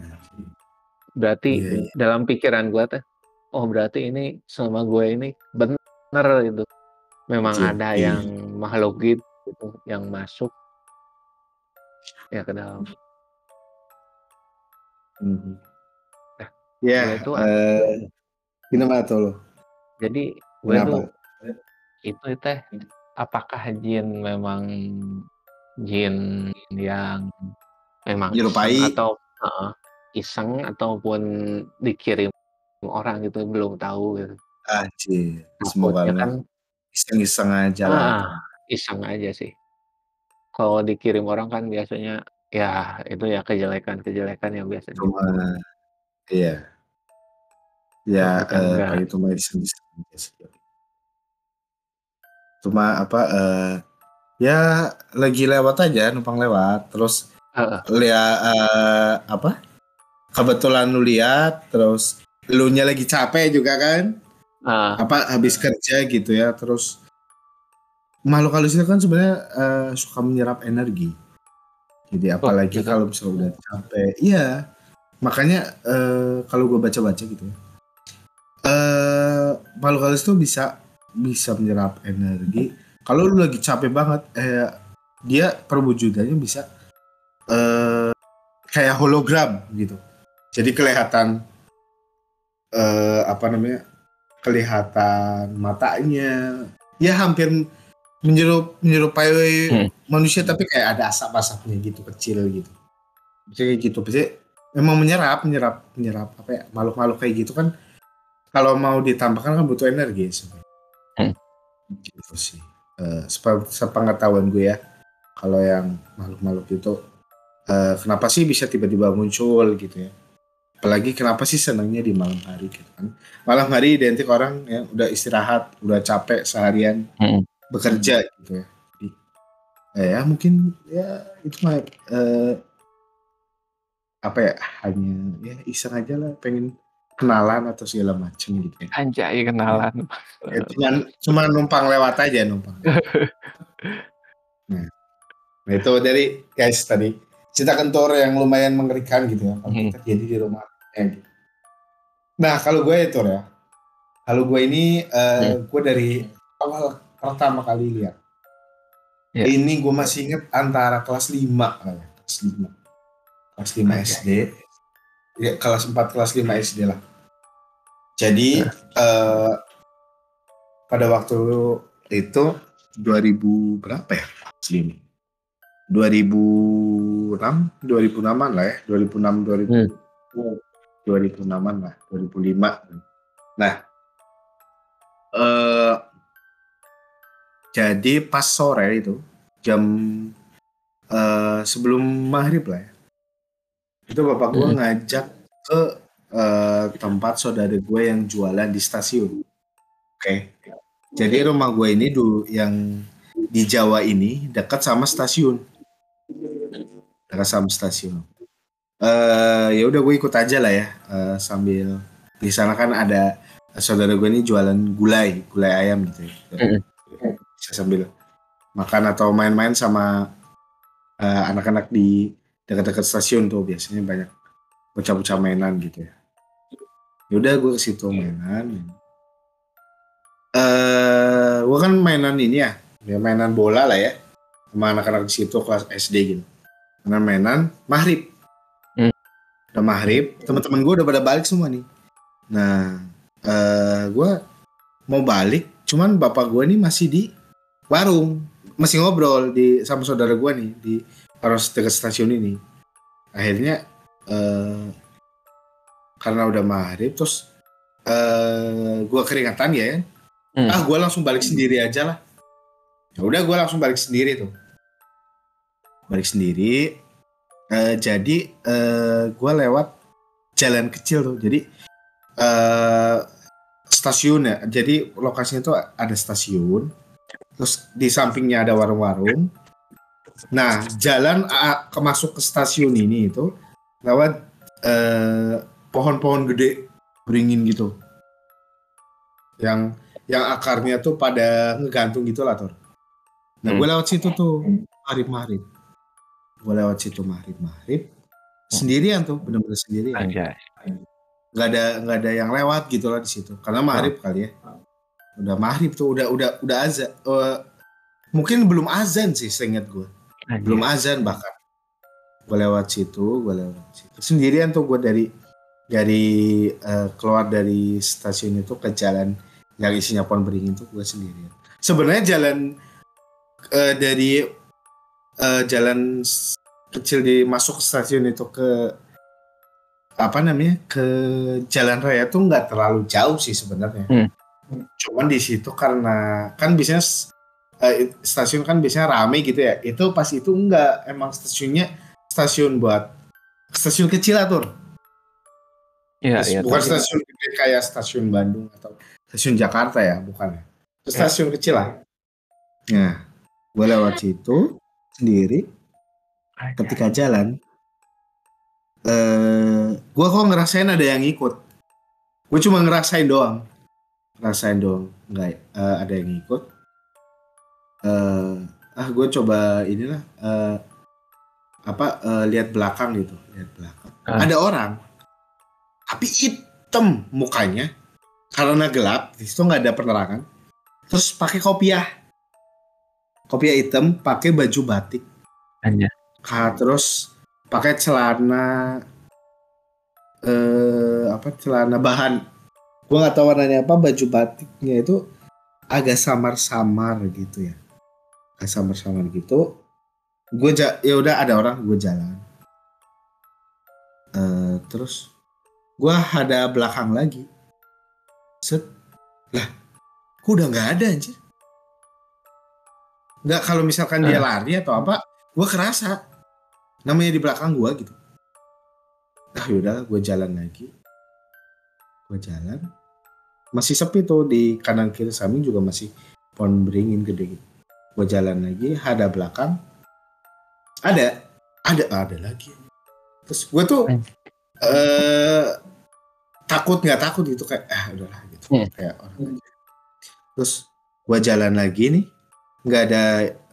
Berarti Iya iya. dalam pikiran gua teh, oh berarti ini sama gue ini bener gitu. Memang Anjir, ada iya. yang makhluk gitu yang masuk ya ke dalam. Mhm. Nah, Ya, gue tuh eee, gimana tuh lu? Jadi gue Kenapa? tuh itu teh apakah jin memang jin yang memang Menyerupai atau heeh, iseng ataupun dikirim orang gitu belum tahu gitu. Anjir, semoga kan iseng-iseng aja lah Heeh, itu mah. iseng aja sih. Kalau dikirim orang kan biasanya ya itu ya kejelekan-kejelekan yang biasa Cuma iya. Ya, eee, enggak. paling itu mah iseng-iseng aja sih. Cuma apa, eee, ya lagi lewat aja, numpang lewat, terus Heeh. lia eee, apa, kebetulan lu lihat, terus elunya lagi capek juga kan, Heeh. apa, habis kerja gitu ya, terus makhluk halus itu kan sebenarnya, eee, suka menyerap energi. Jadi Oh, apalagi gitu? kalau misalnya udah capek iya, makanya, eee, kalau gua baca-baca gitu ya, eee, makhluk halus tuh bisa bisa menyerap energi kalau lu lagi capek banget, eh, dia perwujudannya bisa, eee, kayak hologram gitu. Jadi kelihatan eee, apa namanya, kelihatan matanya, ya hampir menyerup menyerupai Hmm. manusia tapi kayak ada asap-asapnya gitu, kecil gitu. Biasanya kayak gitu, biasanya memang menyerap menyerap menyerap apa ya, makhluk-makhluk kayak gitu kan kalau mau ditambahkan kan butuh energi sebenarnya. Hmm. Gitu sih, sepe sepengetahuan gue ya, kalau yang makhluk-makhluk itu, eee, kenapa sih bisa tiba-tiba muncul gitu ya. Apalagi kenapa sih senangnya di malam hari gitu kan. Malam hari identik orang yang udah istirahat, udah capek seharian Mhm. bekerja gitu ya. Jadi, ya mungkin ya itu mah, eee apa ya, hanya ya iseng aja lah pengen kenalan atau segala macam gitu ya. Anjay Ya. kenalan. Ya cuman cuman numpang lewat aja, numpang. Nah, nah itu dari guys tadi, cerita kentor yang lumayan mengerikan gitu ya, kalau Mhm. terjadi di rumahnya gitu. Nah kalau gue Tor ya, kalau gue ini, eee, Mhm. gue dari awal pertama kali lihat. Ya. Ini gue masih inget antara kelas 5 kayaknya, kelas 5. Kelas 5 Anjay. SD, ya kelas 4, kelas 5 SD lah. Jadi, Nah. eee, pada waktu itu 2000 berapa ya kelas 5? 2006, 2006-an lah ya, 2006, 2000 Hmm. 2006-an lah, 2005. Nah, eee, jadi pas sore itu, jam, eee, sebelum maghrib lah ya, itu bapak gue Mhm. ngajak ke, eee, tempat saudara gue yang jualan di stasiun. Oke. Jadi rumah gue ini dulu yang di Jawa ini dekat sama stasiun. Dekat sama stasiun. Eee, ya udah gue ikut aja lah ya, eee, sambil di sana kan ada saudara gue ini jualan gulai, gulai ayam gitu ya. Bisa sambil makan atau main-main sama, eee, anak-anak di dekat-dekat stasiun tuh biasanya banyak bocah-bocah mainan gitu ya. Ya udah gue ke situ mainan. Eee, gue kan mainan ini ya, ya mainan bola lah ya, sama anak-anak di situ kelas SD gitu. Mainan-mainan maghrib. Hmm. Udah maghrib, teman-teman gue udah pada balik semua nih. Nah, eee, gue mau balik, cuman bapak gue nih masih di warung, masih ngobrol di sama saudara gue nih di warung dekat stasiun ini. Akhirnya, eee, karena udah maghrib terus, eee, gue keringatan ya kan, hmm. ah gue langsung balik sendiri aja lah ya udah gue langsung balik sendiri tuh balik sendiri uh, jadi uh, eh, gue lewat jalan kecil tuh. Jadi uh, stasiun ya. Jadi lokasinya tuh ada stasiun terus di sampingnya ada warung-warung. Nah jalan uh, ke masuk ke stasiun ini itu lewat uh, pohon-pohon gede beringin gitu. Yang yang akarnya tuh pada ngegantung gitu lah tuh nah gue lewat situ tuh marib gue lewat situ marib marib hmm. sendirian tuh bener-bener sendirian. Anjay. nggak ada nggak ada yang lewat gitu lah di situ. Karena marib oh. kali ya. Udah marib tuh udah udah udah azan. Uh, mungkin belum azan sih seingat gue belum azan bahkan. Gue lewat situ gue lewat situ. Sendirian tuh gue dari dari uh, keluar dari stasiun itu ke jalan yang isinya pohon beringin itu gue sendirian. Sebenarnya jalan uh, dari uh, jalan kecil di masuk stasiun itu ke apa namanya ke jalan raya tuh nggak terlalu jauh sih sebenarnya. Hmm. Cuman di situ karena kan biasanya uh, stasiun kan biasanya rame gitu ya. Itu pas itu enggak emang stasiunnya stasiun buat stasiun kecil atur Iya, iya. Bukan tapi... stasiun gede kayak stasiun Bandung atau stasiun Jakarta ya, bukan ya. Stasiun ya. kecil lah. Nah, gue lewat situ sendiri. Ketika jalan, eh, gue kok ngerasain ada yang ikut. Gue cuma ngerasain doang, ngerasain doang, nggak uh, ada yang ikut. Uh, ah, gue coba inilah uh, apa uh, lihat belakang gitu, lihat belakang. Ah. Ada orang tapi hitam mukanya karena gelap di situ nggak ada penerangan terus pakai kopiah kopiah hitam pakai baju batik. Hanya. Terus pakai celana eh apa celana bahan. Gua nggak tahu warnanya apa baju batiknya itu agak samar-samar gitu ya. Agak samar-samar gitu. Gue ya udah ada orang gue jalan. Uh, terus gue ada belakang lagi. Set. Lah kok udah nggak ada anjir nggak kalau misalkan dia ah. lari atau apa gue kerasa. Namanya di belakang gue gitu. Ah yaudah gue jalan lagi. Gue jalan. Masih sepi tuh di kanan kiri samping juga masih pohon beringin gede gitu. Gue jalan lagi ada belakang. Ada. Ada ada lagi. Terus gue tuh eh. uh, takut nggak takut gitu kayak ah udahlah gitu. Hmm. kayak orang terus gua jalan lagi nih nggak ada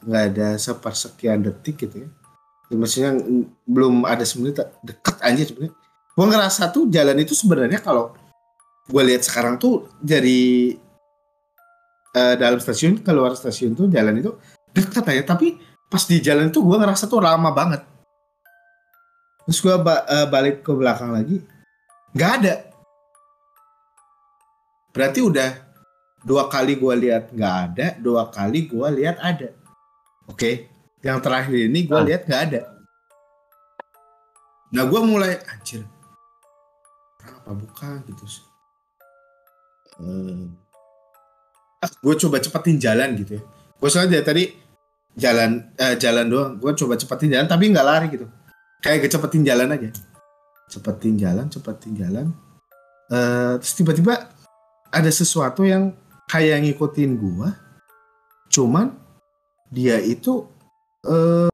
nggak ada sepersekian detik gitu ya. ya maksudnya belum ada semenit deket aja sebenarnya. Gua ngerasa tuh jalan itu sebenarnya kalau gua lihat sekarang tuh dari uh, dalam stasiun keluar stasiun tuh jalan itu dekat aja. Tapi pas di jalan itu gua ngerasa tuh lama banget. Terus gua ba uh, balik ke belakang lagi nggak ada. Berarti udah dua kali gue lihat nggak ada, dua kali gue lihat ada. Oke, okay? yang terakhir ini gue ah. lihat nggak ada. Nah gue mulai anjir, apa bukan gitu sih. Hmm. Ah, gue coba cepetin jalan gitu ya. Gue soalnya dari tadi jalan eh, jalan doang. Gue coba cepetin jalan tapi nggak lari gitu. Kayak cepetin jalan aja. Cepetin jalan, cepetin jalan. Uh, terus tiba-tiba ada sesuatu yang kayak ngikutin gua cuman dia itu uh,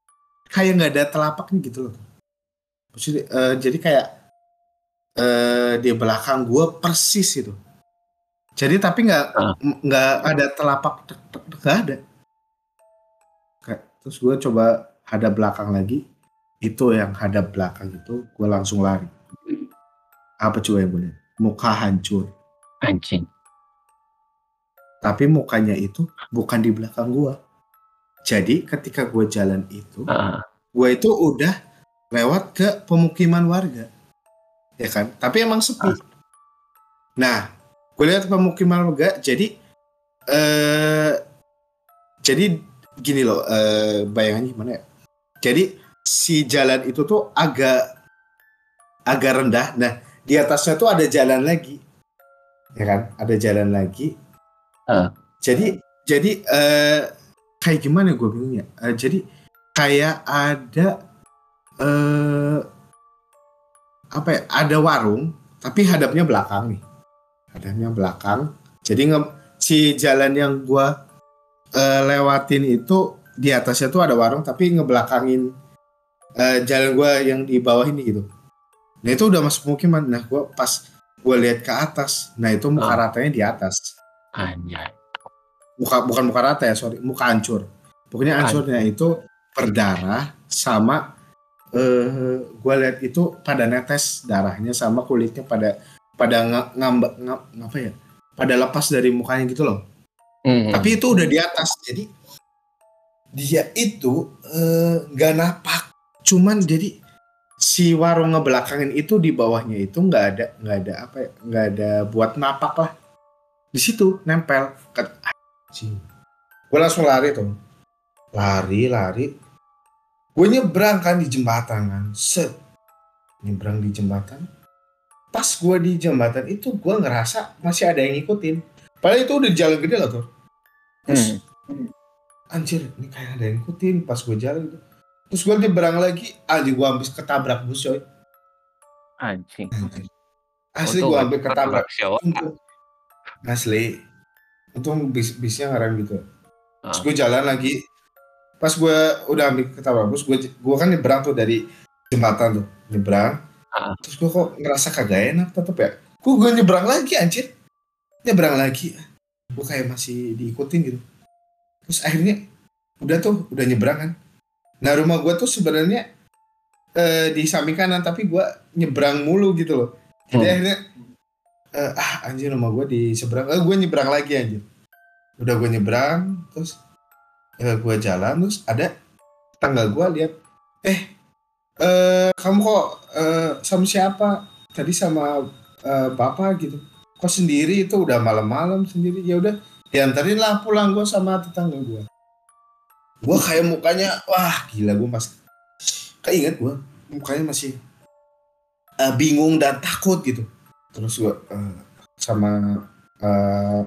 kayak nggak ada telapaknya gitu loh Maksudnya, uh, jadi kayak uh, di belakang gua persis itu jadi tapi nggak ah. nggak uh. ada telapak nggak ada kayak terus gua coba hadap belakang lagi itu yang hadap belakang itu gue langsung lari apa coba yang boleh muka hancur Anjing. Tapi mukanya itu bukan di belakang gua. Jadi ketika gua jalan itu, uh. gua itu udah lewat ke pemukiman warga. Ya kan? Tapi emang sepi. Uh. Nah, gue lihat pemukiman warga, jadi eh jadi gini loh, eh, bayangannya gimana ya? Jadi si jalan itu tuh agak agak rendah. Nah, di atasnya tuh ada jalan lagi ya kan ada jalan lagi uh. jadi jadi uh, kayak gimana gue bingungnya? Uh, jadi kayak ada uh, apa ya ada warung tapi hadapnya belakang nih. Hadapnya belakang. Jadi nge si jalan yang gue uh, lewatin itu di atasnya tuh ada warung tapi ngebelakangin uh, jalan gue yang di bawah ini gitu. Nah itu udah masuk pemukiman nah gue pas gue lihat ke atas nah itu muka ratanya di atas anjay. Muka bukan muka rata ya sorry. Muka hancur. Pokoknya hancurnya itu berdarah sama uh, gue lihat itu pada netes darahnya sama kulitnya pada pada ngambek ngapa ya pada lepas dari mukanya gitu loh. Mm-hmm. tapi itu udah di atas jadi dia itu eh, nggak uh, napak. Cuman jadi si warung ngebelakangin itu di bawahnya itu nggak ada nggak ada apa ya nggak ada buat napak lah di situ nempel gue langsung lari tuh. Lari lari. Gue nyebrang kan di jembatan kan. Set. Nyebrang di jembatan. Pas gue di jembatan itu gue ngerasa masih ada yang ngikutin. Padahal itu udah jalan gede lah tuh. Terus hmm. anjir ini kayak ada yang ngikutin pas gue jalan gitu terus gue nyebrang lagi. Anjir gue habis ketabrak bus coy. Anjing, asli gue hampir ketabrak untung, asli untung bis bisnya ngarang gitu terus ah. gue jalan lagi pas gue udah ambil bus gue gue kan nyebrang tuh dari jembatan tuh nyebrang Uh. Terus gue kok ngerasa kagak enak tetep ya. Gue gue nyebrang lagi anjir. Nyebrang lagi. Gue kayak masih diikutin gitu. Terus akhirnya udah tuh udah nyebrang kan. Nah rumah gue tuh sebenarnya eh, di samping kanan tapi gue nyebrang mulu gitu loh. Jadi hmm. akhirnya eh, ah anjir rumah gue di seberang. Eh, gue nyebrang lagi anjir. Udah gue nyebrang terus eh, gue jalan terus ada tangga gue lihat eh eh kamu kok uh, sama siapa? Tadi sama uh, bapak gitu. Kok sendiri? Itu udah malam-malam sendiri. Ya udah diantarin lah pulang gue sama tetangga gue gue kayak mukanya wah gila gue mas. Kayak inget gue mukanya masih uh, bingung dan takut gitu terus gue uh, sama uh,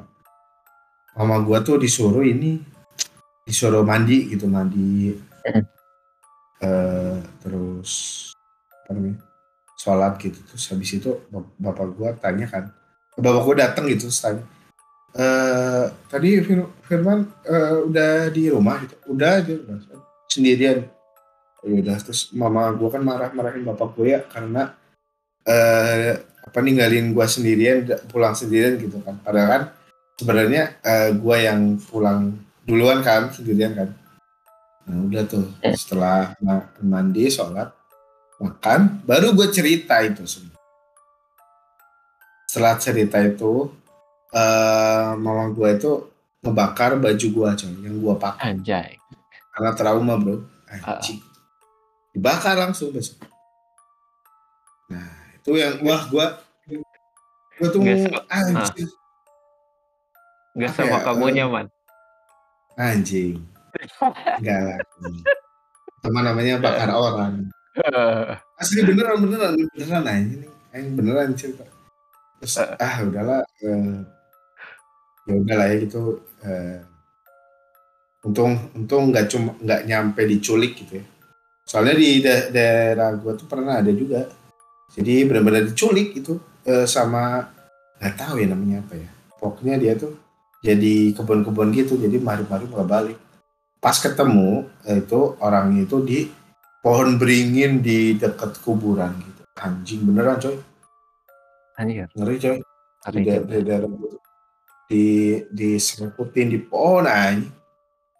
mama gue tuh disuruh ini disuruh mandi gitu mandi. Uh, terus apa namanya sholat gitu. Terus habis itu bapak gua tanya kan bapak gua datang gitu terus tanya e, tadi Firman uh, udah di rumah? Gitu. Udah aja udah sendirian. Ya udah terus mama gua kan marah-marahin bapak gua ya karena uh, apa ninggalin gua sendirian pulang sendirian gitu kan padahal kan sebenarnya uh, gua yang pulang duluan kan sendirian kan Nah udah tuh setelah mandi, sholat, makan, baru gue cerita itu semua. Setelah cerita itu, uh, mama gue itu ngebakar baju gue coy, yang gue pakai. Anjay. Karena trauma bro. Anjing. Uh. Dibakar langsung besok. Nah itu yang wah gue gue tuh anjing. Gak sama ya, kamu nyaman. Anjing Enggak. Teman namanya bakar orang. <laughs> Asli beneran beneran beneran aja nih. Yang beneran cerita. Terus ah udahlah uh, ya udahlah ya gitu uh, untung untung nggak cuma nggak nyampe diculik gitu ya soalnya di da daerah gua tuh pernah ada juga jadi benar-benar diculik itu uh, sama nggak tahu ya namanya apa ya. Pokoknya dia tuh jadi kebun-kebun gitu jadi mari-mari malah balik. Pas ketemu itu orang itu di pohon beringin di dekat kuburan gitu. Anjing beneran coy. Anjir. Ngeri coy. Di, di di di serputin di pohon anjing.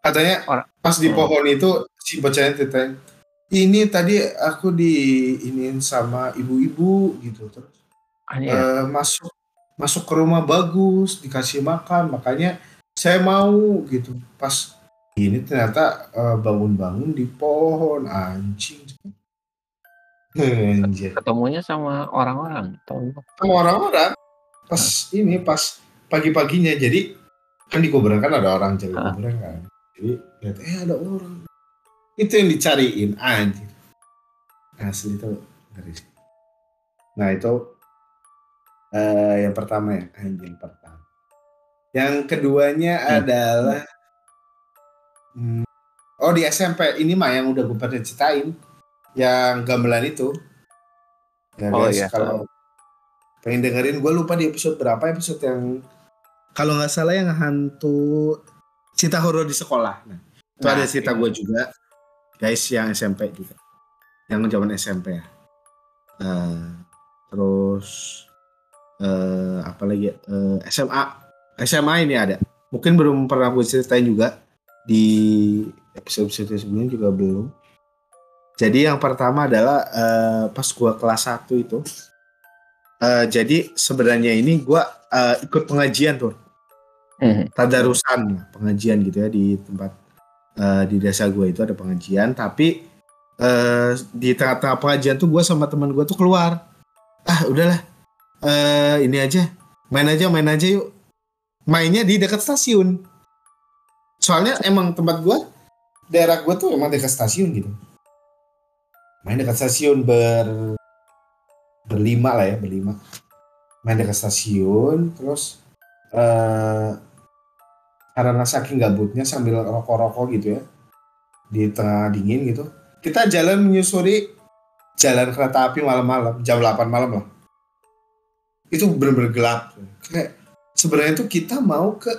Katanya orang. pas di pohon itu si bocahnya titanya ini tadi aku di iniin sama ibu-ibu gitu terus uh, masuk masuk ke rumah bagus dikasih makan makanya saya mau gitu pas ini ternyata uh, bangun-bangun di pohon anjing. Anjir. Ketemunya sama orang-orang Sama orang-orang. Pas nah. ini pas pagi-paginya jadi kan di kuburan kan ada orang cari nah. kuburan kan. Jadi lihat eh ada orang. Itu yang dicariin anjir. Asli itu dari Nah itu uh, yang pertama ya anjing pertama. Yang keduanya hmm. adalah hmm, oh di SMP ini mah yang udah gue pernah ceritain yang gamelan itu. Ya oh, guys, iya. kalau pengen dengerin gue lupa di episode berapa episode yang kalau nggak salah yang hantu cerita horor di sekolah. Nah, itu nah, ada cerita iya. gue juga guys yang SMP juga. Yang zaman SMP ya. Uh, terus uh, apa lagi uh, eh, SMA SMA ini ada. Mungkin belum pernah gue ceritain juga. Di episode episode sebelumnya juga belum. Jadi yang pertama adalah uh, pas gue kelas 1 itu uh, jadi sebenarnya ini gue uh, ikut pengajian tuh. Hmm. tadarusan pengajian gitu ya di tempat uh, di desa gue itu ada pengajian tapi uh, di tengah-tengah pengajian tuh gue sama teman gue tuh keluar. Ah udahlah. Uh, ini aja. Main aja main aja yuk. Mainnya di dekat stasiun. Soalnya emang tempat gue daerah gue tuh emang dekat stasiun gitu. Main dekat stasiun ber berlima lah ya berlima. Main dekat stasiun terus uh, karena saking gabutnya sambil rokok-rokok gitu ya. Di tengah dingin gitu. Kita jalan menyusuri jalan kereta api malam-malam. Jam 8 malam lah. Itu benar-benar gelap. Kayak sebenarnya tuh kita mau ke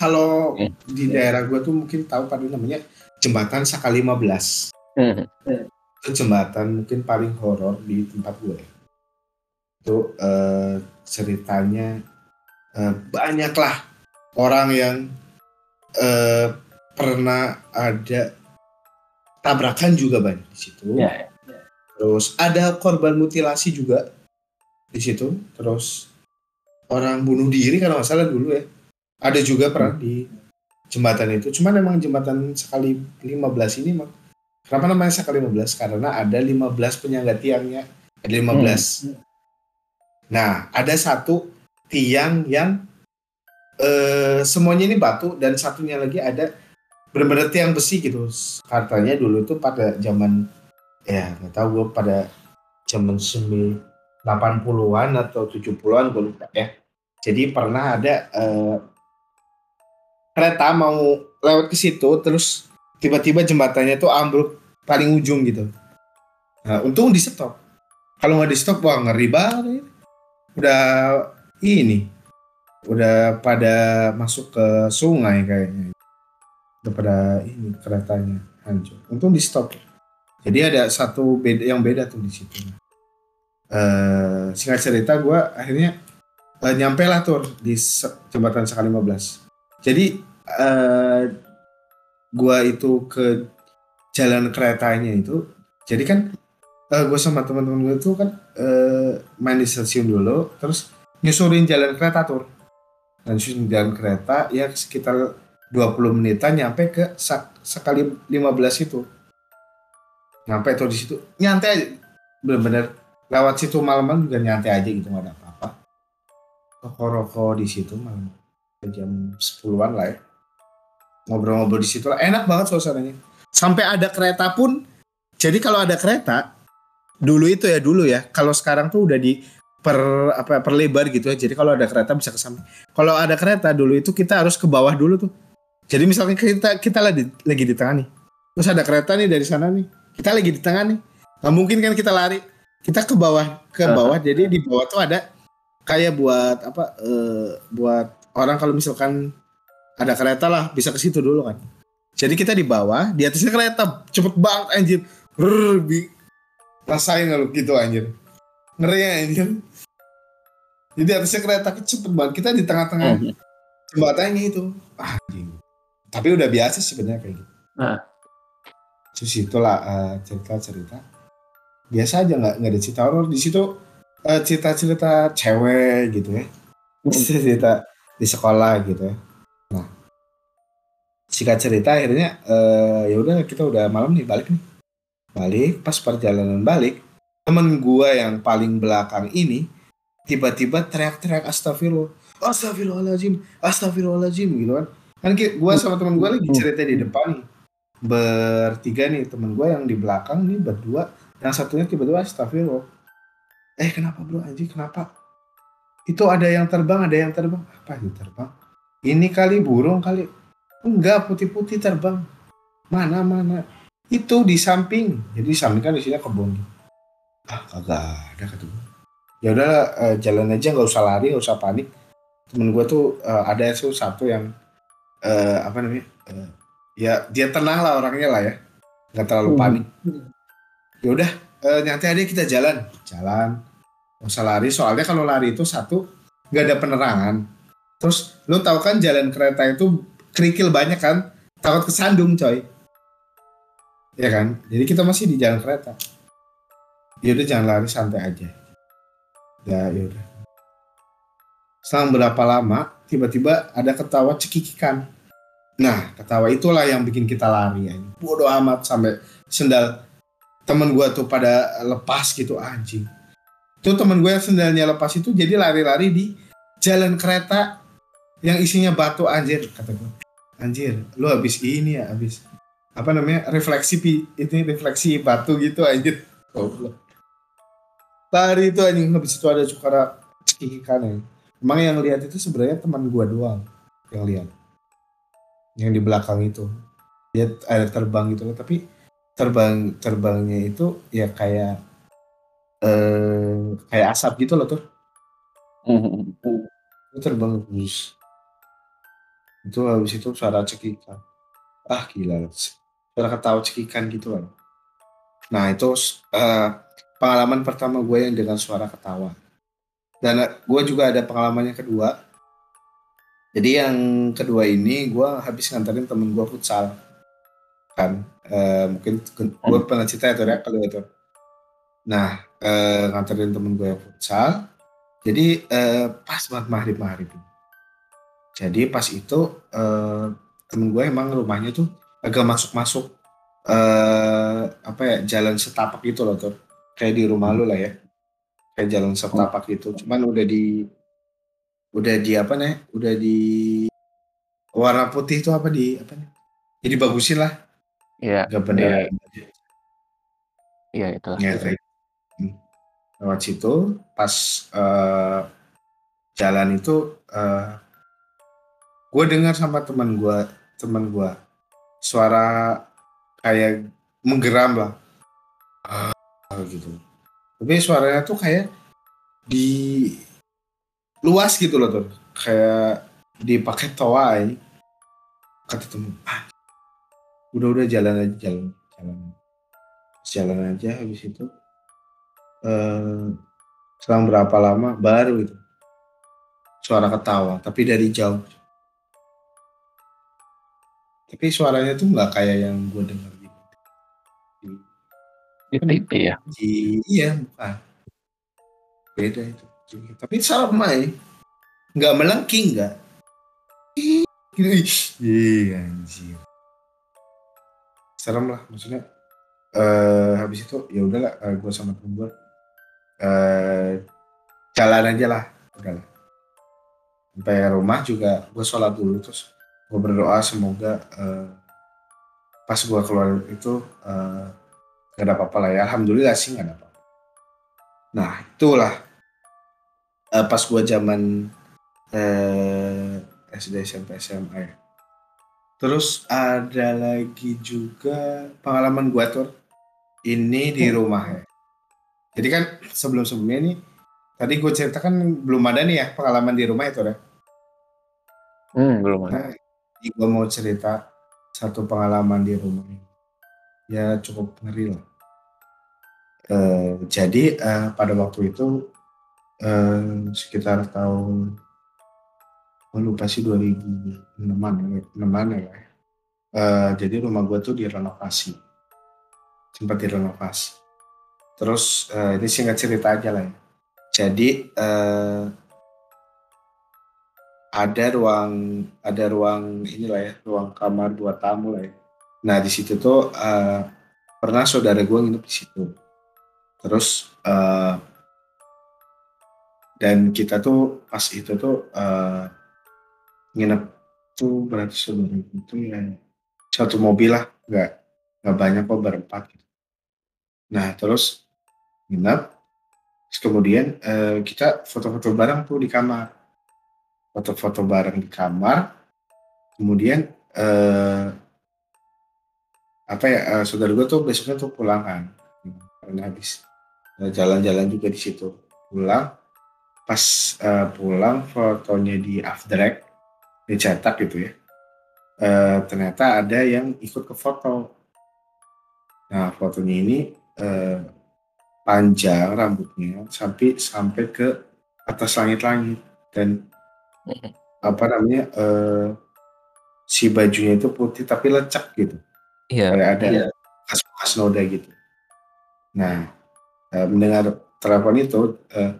kalau hmm. di daerah gue tuh mungkin tahu pada namanya jembatan Saka 15 hmm. <laughs> itu jembatan mungkin paling horor di tempat gue itu uh, ceritanya uh, banyak lah orang yang uh, pernah ada tabrakan juga banyak di situ. Ya, ya. Terus ada korban mutilasi juga di situ. Terus orang bunuh diri kalau nggak salah dulu ya. Ada juga pernah di jembatan itu. Cuman memang jembatan sekali 15 ini mak kenapa namanya sekali 15? Karena ada 15 penyangga tiangnya. Ada 15. Hmm. Nah, ada satu tiang yang eh, semuanya ini batu dan satunya lagi ada benar-benar tiang besi gitu. Katanya dulu itu pada zaman ya nggak tahu gue pada zaman 80-an atau 70-an gue lupa ya. Jadi pernah ada uh, kereta mau lewat ke situ terus tiba-tiba jembatannya tuh ambruk paling ujung gitu. Nah, untung di stop. Kalau nggak di stop wah ngeri banget. Udah ini udah pada masuk ke sungai kayaknya. Udah pada ini keretanya hancur. Untung di stop. Jadi ada satu beda yang beda tuh di situ. Uh, singkat cerita gue akhirnya uh, nyampe lah tuh di jembatan Saka 15. Jadi uh, gue itu ke jalan keretanya itu. Jadi kan uh, gue sama teman-teman gue tuh kan uh, main di stasiun dulu, terus nyusurin jalan kereta tuh. Nyusurin jalan kereta ya sekitar 20 menitan nyampe ke sak sekali 15 itu. Nyampe tuh di situ. Nyantai aja. Bener-bener lewat situ malam-malam juga nyantai aja gitu nggak ada apa-apa. Rokok-rokok di situ malam. Jam 10-an lah ya. Ngobrol-ngobrol di situ lah. Enak banget suasananya. Sampai ada kereta pun jadi kalau ada kereta dulu itu ya dulu ya. Kalau sekarang tuh udah di per apa per lebar gitu ya. Jadi kalau ada kereta bisa ke samping kalau ada kereta dulu itu kita harus ke bawah dulu tuh. Jadi misalnya kita kita lagi lagi di tengah nih. Terus ada kereta nih dari sana nih. Kita lagi di tengah nih. Nggak mungkin kan kita lari. Kita ke bawah ke bawah. Uh. jadi di bawah tuh ada kayak buat apa uh, buat orang kalau misalkan ada kereta lah bisa ke situ dulu kan. Jadi kita di bawah di atasnya kereta. Cepet banget anjir. Rrr, bi rasain kalau gitu anjir. Ngeri anjir jadi atasnya kereta cepet banget. Kita di tengah-tengah uh. jembatannya itu. Anjing. Tapi udah biasa sebenarnya kayak gitu. Uh terus itulah uh, cerita-cerita. Biasa aja nggak nggak ada cerita horor. Di situ uh, cerita-cerita cewek gitu ya. Hmm. <laughs> cerita di sekolah gitu ya. Nah. Singkat cerita akhirnya uh, ya udah kita udah malam nih balik nih. Balik pas perjalanan balik temen gua yang paling belakang ini tiba-tiba teriak-teriak astagfirullah astagfirullahaladzim astagfirullahaladzim gitu kan kan gua sama temen gua lagi cerita di depan nih bertiga nih temen gue yang di belakang nih berdua yang satunya tiba-tiba astagfirullah eh kenapa bro anjing kenapa itu ada yang terbang, ada yang terbang. Apa yang terbang? Ini kali burung kali. Enggak, putih-putih terbang. Mana, mana. Itu di samping. Jadi di samping kan isinya kebun. Ah, kagak ada gue. Ya udah uh, jalan aja nggak usah lari, nggak usah panik. Temen gue tuh uh, ada tuh satu yang uh, apa namanya? Uh, ya dia tenang lah orangnya lah ya. Nggak terlalu hmm. panik. Ya udah, uh, nanti ada kita jalan. Jalan Gak usah lari, soalnya kalau lari itu satu, nggak ada penerangan. Terus lu tahu kan jalan kereta itu kerikil banyak kan, takut kesandung coy. Ya kan? Jadi kita masih di jalan kereta. Ya udah jangan lari santai aja. Ya yaudah. Selang berapa lama, tiba-tiba ada ketawa cekikikan. Nah, ketawa itulah yang bikin kita lari. Ya. Bodoh amat sampai sendal temen gua tuh pada lepas gitu anjing itu temen gue yang sendalnya lepas itu jadi lari-lari di jalan kereta yang isinya batu anjir kata gue anjir lu habis ini ya habis apa namanya refleksi itu refleksi batu gitu anjir oh, lari itu anjing habis itu ada cukara cekikikan ya. emang yang lihat itu sebenarnya teman gue doang yang lihat yang di belakang itu dia ada terbang gitu loh tapi terbang terbangnya itu ya kayak eh, kayak asap gitu loh tuh. Itu terbang bus. Itu habis itu suara cekikan. Ah gila. Suara ketawa cekikan gitu kan. Nah itu uh, pengalaman pertama gue yang dengan suara ketawa. Dan uh, gue juga ada pengalaman yang kedua. Jadi yang kedua ini gue habis nganterin temen gue futsal. Kan. Uh, mungkin gue pernah cerita ya, ya kalau itu. Nah, uh, nganterin temen gue yang futsal. Jadi uh, pas banget maghrib maghrib. Jadi pas itu uh, temen gue emang rumahnya tuh agak masuk masuk uh, apa ya jalan setapak gitu loh tuh kayak di rumah lu lah ya. Kayak jalan setapak gitu. Cuman udah di udah di apa nih? Udah di warna putih itu apa di apa nih? Jadi bagusin lah. Iya. Gak bener. Iya itu. Ya, kayak lewat situ pas uh, jalan itu uh, gue dengar sama teman gue teman gue suara kayak menggeram lah. uh, gitu. Tapi suaranya tuh kayak di luas gitu loh tuh kayak dipakai toa ini kata temen ah, udah udah jalan aja jalan jalan. Jalan aja habis itu eh, selang berapa lama baru itu suara ketawa tapi dari jauh. Tapi suaranya tuh nggak kayak yang gue dengar TV ya di, iya bukan. Beda itu. Tapi sama ya nggak melengking nggak. Iya anjir serem lah maksudnya uh, habis itu ya udahlah uh, gue sama temen gue uh, jalan aja lah udahlah sampai rumah juga gue sholat dulu terus gue berdoa semoga uh, pas gue keluar itu uh, gak ada apa-apa lah ya alhamdulillah sih gak ada apa-apa nah itulah uh, pas gue zaman uh, SD SMP SMA ya. Terus ada lagi juga pengalaman gue tuh ini di rumah ya. Jadi kan sebelum-sebelumnya ini tadi gue ceritakan belum ada nih ya pengalaman di rumah itu ya. Hmm, belum ada. Nah, gue mau cerita satu pengalaman di rumah ini. Ya cukup ngeri lah. Uh, jadi uh, pada waktu itu uh, sekitar tahun oh lupa sih 2006an ya, 6. Uh, jadi rumah gue tuh direnovasi sempat direnovasi. Terus uh, ini singkat cerita aja lah ya. Jadi uh, ada ruang ada ruang inilah ya, ruang kamar dua tamu lah ya. Nah di situ tuh uh, pernah saudara gue nginep di situ. Terus uh, dan kita tuh pas itu tuh uh, nginep tuh berarti saudara itu ya satu mobil lah, nggak nggak banyak kok berempat gitu. Nah terus nginep Terus kemudian uh, kita foto-foto bareng tuh di kamar. Foto-foto bareng di kamar. Kemudian uh, apa ya uh, saudara gue tuh besoknya tuh pulang kan karena habis jalan-jalan juga di situ. Pulang pas uh, pulang fotonya di afterek dicetak gitu ya uh, ternyata ada yang ikut ke foto. Nah fotonya ini uh, panjang rambutnya sampai sampai ke atas langit-langit. Dan apa namanya uh, si bajunya itu putih tapi lecak gitu Iya. Kayak ada iya. bekas noda gitu. Nah, uh, mendengar telepon itu, uh,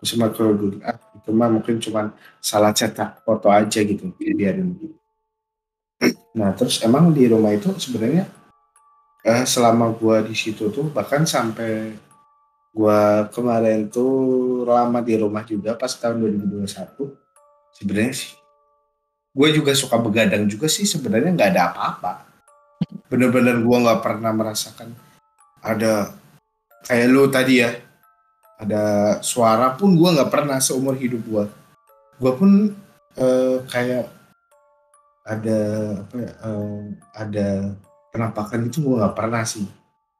aku cuma dulu, ah itu mah mungkin cuma salah cetak foto aja gitu, biarin. Nah, terus emang di rumah itu sebenarnya uh, selama gua di situ tuh bahkan sampai gua kemarin tuh lama di rumah juga pas tahun 2021 sebenarnya sih gue juga suka begadang juga sih sebenarnya nggak ada apa-apa bener-bener gue nggak pernah merasakan. Ada kayak lu tadi ya ada suara pun gue nggak pernah seumur hidup gue gue pun uh, kayak ada apa ya uh, ada penampakan itu gue nggak pernah sih.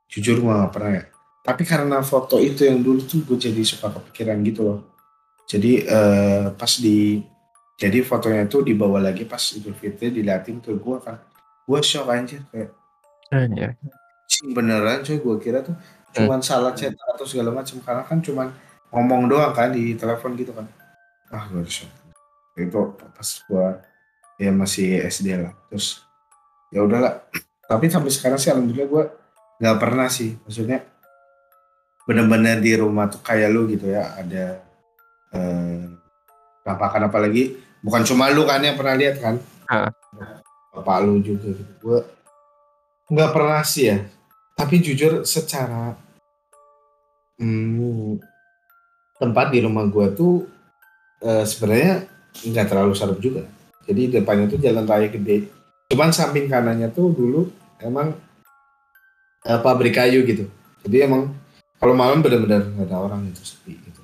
Jujur gue nggak pernah ya. Tapi karena foto itu yang dulu tuh gue jadi suka kepikiran gitu loh. Jadi uh, pas di jadi fotonya itu dibawa lagi pas Idul Fitri diliatin ke gue kan. Gue shock anjir kayak Anjir. Cing beneran coy gue kira tuh cuman hmm. salah chat atau segala macam karena kan cuman ngomong doang kan di telepon gitu kan. Ah gue shock. Itu pas gue ya masih SD lah terus ya udahlah. Tapi sampai sekarang sih alhamdulillah gue nggak pernah sih. Maksudnya bener-bener di rumah tuh kayak lu gitu ya ada eh, apa apalagi. Bukan cuma lu kan yang pernah lihat kan? Uh. bapak lu juga gitu. Gue Nggak pernah sih ya. Tapi jujur secara hmm, tempat di rumah gue tuh uh, sebenarnya nggak terlalu serem juga. Jadi depannya tuh jalan raya gede. Cuman samping kanannya tuh dulu emang uh, pabrik kayu gitu. Jadi emang kalau malam benar-benar nggak ada orang itu sepi gitu.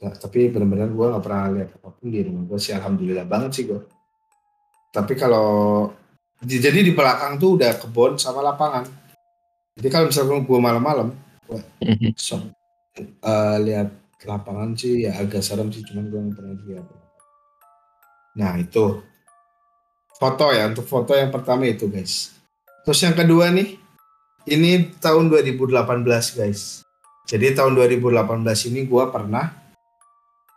Nah, tapi benar-benar gue nggak pernah lihat apa pun di rumah gue sih alhamdulillah banget sih gue. Tapi kalau jadi di belakang tuh udah kebun sama lapangan. Jadi kalau misalnya gue malam-malam, mhm. so, uh, lihat lapangan sih ya agak serem sih, cuman gue nggak pernah lihat. Nah itu foto ya, untuk foto yang pertama itu guys. Terus yang kedua nih, ini tahun 2018 guys. Jadi tahun 2018 ini gue pernah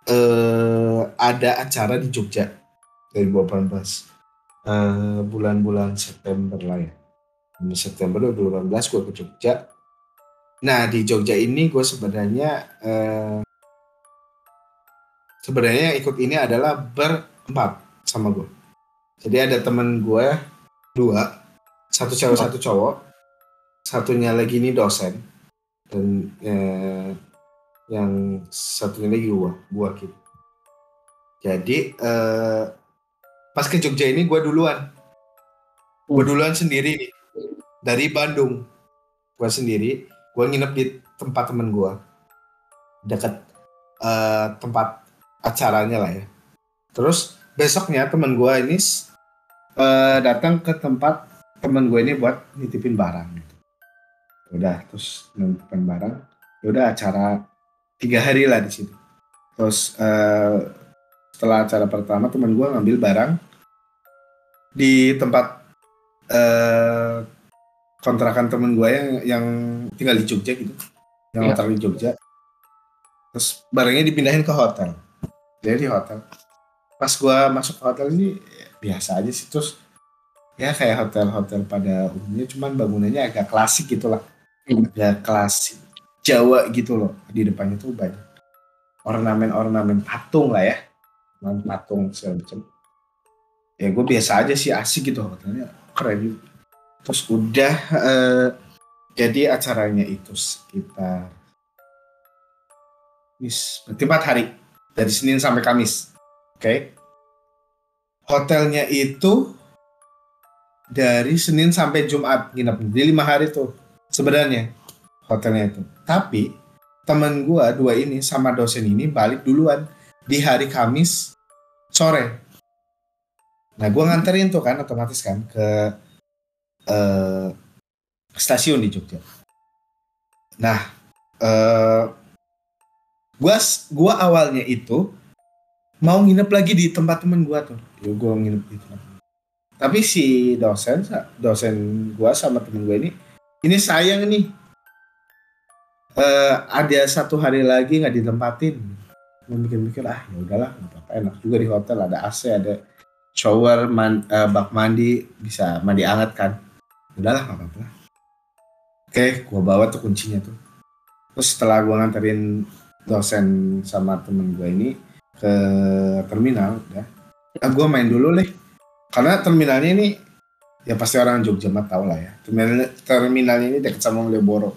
uh, ada acara di Jogja 2018 uh, bulan-bulan September lah ya. September 2018 gue ke Jogja. Nah di Jogja ini gue sebenarnya uh, sebenarnya ikut ini adalah berempat sama gue. Jadi ada temen gue dua, satu cewek satu cowok, satunya lagi ini dosen dan uh, yang satunya lagi gue, gue gitu. Jadi uh, pas ke Jogja ini gue duluan. Gue duluan sendiri nih. Dari Bandung. Gue sendiri gue nginep di tempat temen gue dekat uh, tempat acaranya lah ya. Terus besoknya temen gue ini uh, datang ke tempat temen gue ini buat nitipin barang gitu. udah terus nitipin barang. Ya udah acara tiga hari lah di situ. Terus uh, setelah acara pertama teman gue ngambil barang di tempat uh, kontrakan temen gue yang yang tinggal di Jogja gitu yang yeah. di Jogja. Terus barangnya dipindahin ke hotel. Jadi di hotel. Pas gue masuk ke hotel ini biasa aja sih. Terus ya kayak hotel-hotel pada umumnya cuman bangunannya agak klasik gitu lah. Mm. agak klasik Jawa gitu loh. Di depannya tuh banyak ornamen-ornamen patung lah ya patung segala macam ya gue biasa aja sih asik gitu hotelnya. Keren juga. Terus udah uh, jadi acaranya itu sekitar mis berarti empat hari. Dari Senin sampai Kamis. Oke? Okay? hotelnya itu dari Senin sampai Jumat nginep. Di lima hari tuh sebenarnya hotelnya itu. Tapi temen gue dua ini sama dosen ini balik duluan di hari Kamis sore. Nah gue nganterin tuh kan otomatis kan ke uh, stasiun di Jogja. Nah, uh, gua gua awalnya itu mau nginep lagi di tempat temen gua tuh. Ya gua nginep di tempat. Tapi si dosen dosen gua sama temen gua ini ini sayang nih. Uh, ada satu hari lagi nggak ditempatin. Gue mikir-mikir ah ya udahlah apa enak juga di hotel ada AC ada shower man, uh, bak mandi bisa mandi hangat kan. Udahlah nggak apa-apa. Oke gue bawa tuh kuncinya tuh. Terus setelah gue nganterin dosen sama temen gue ini ke terminal udah ah, gue main dulu deh karena terminalnya ini ya pasti orang Jogja mah tau lah ya terminal terminalnya ini dekat sama Malioboro.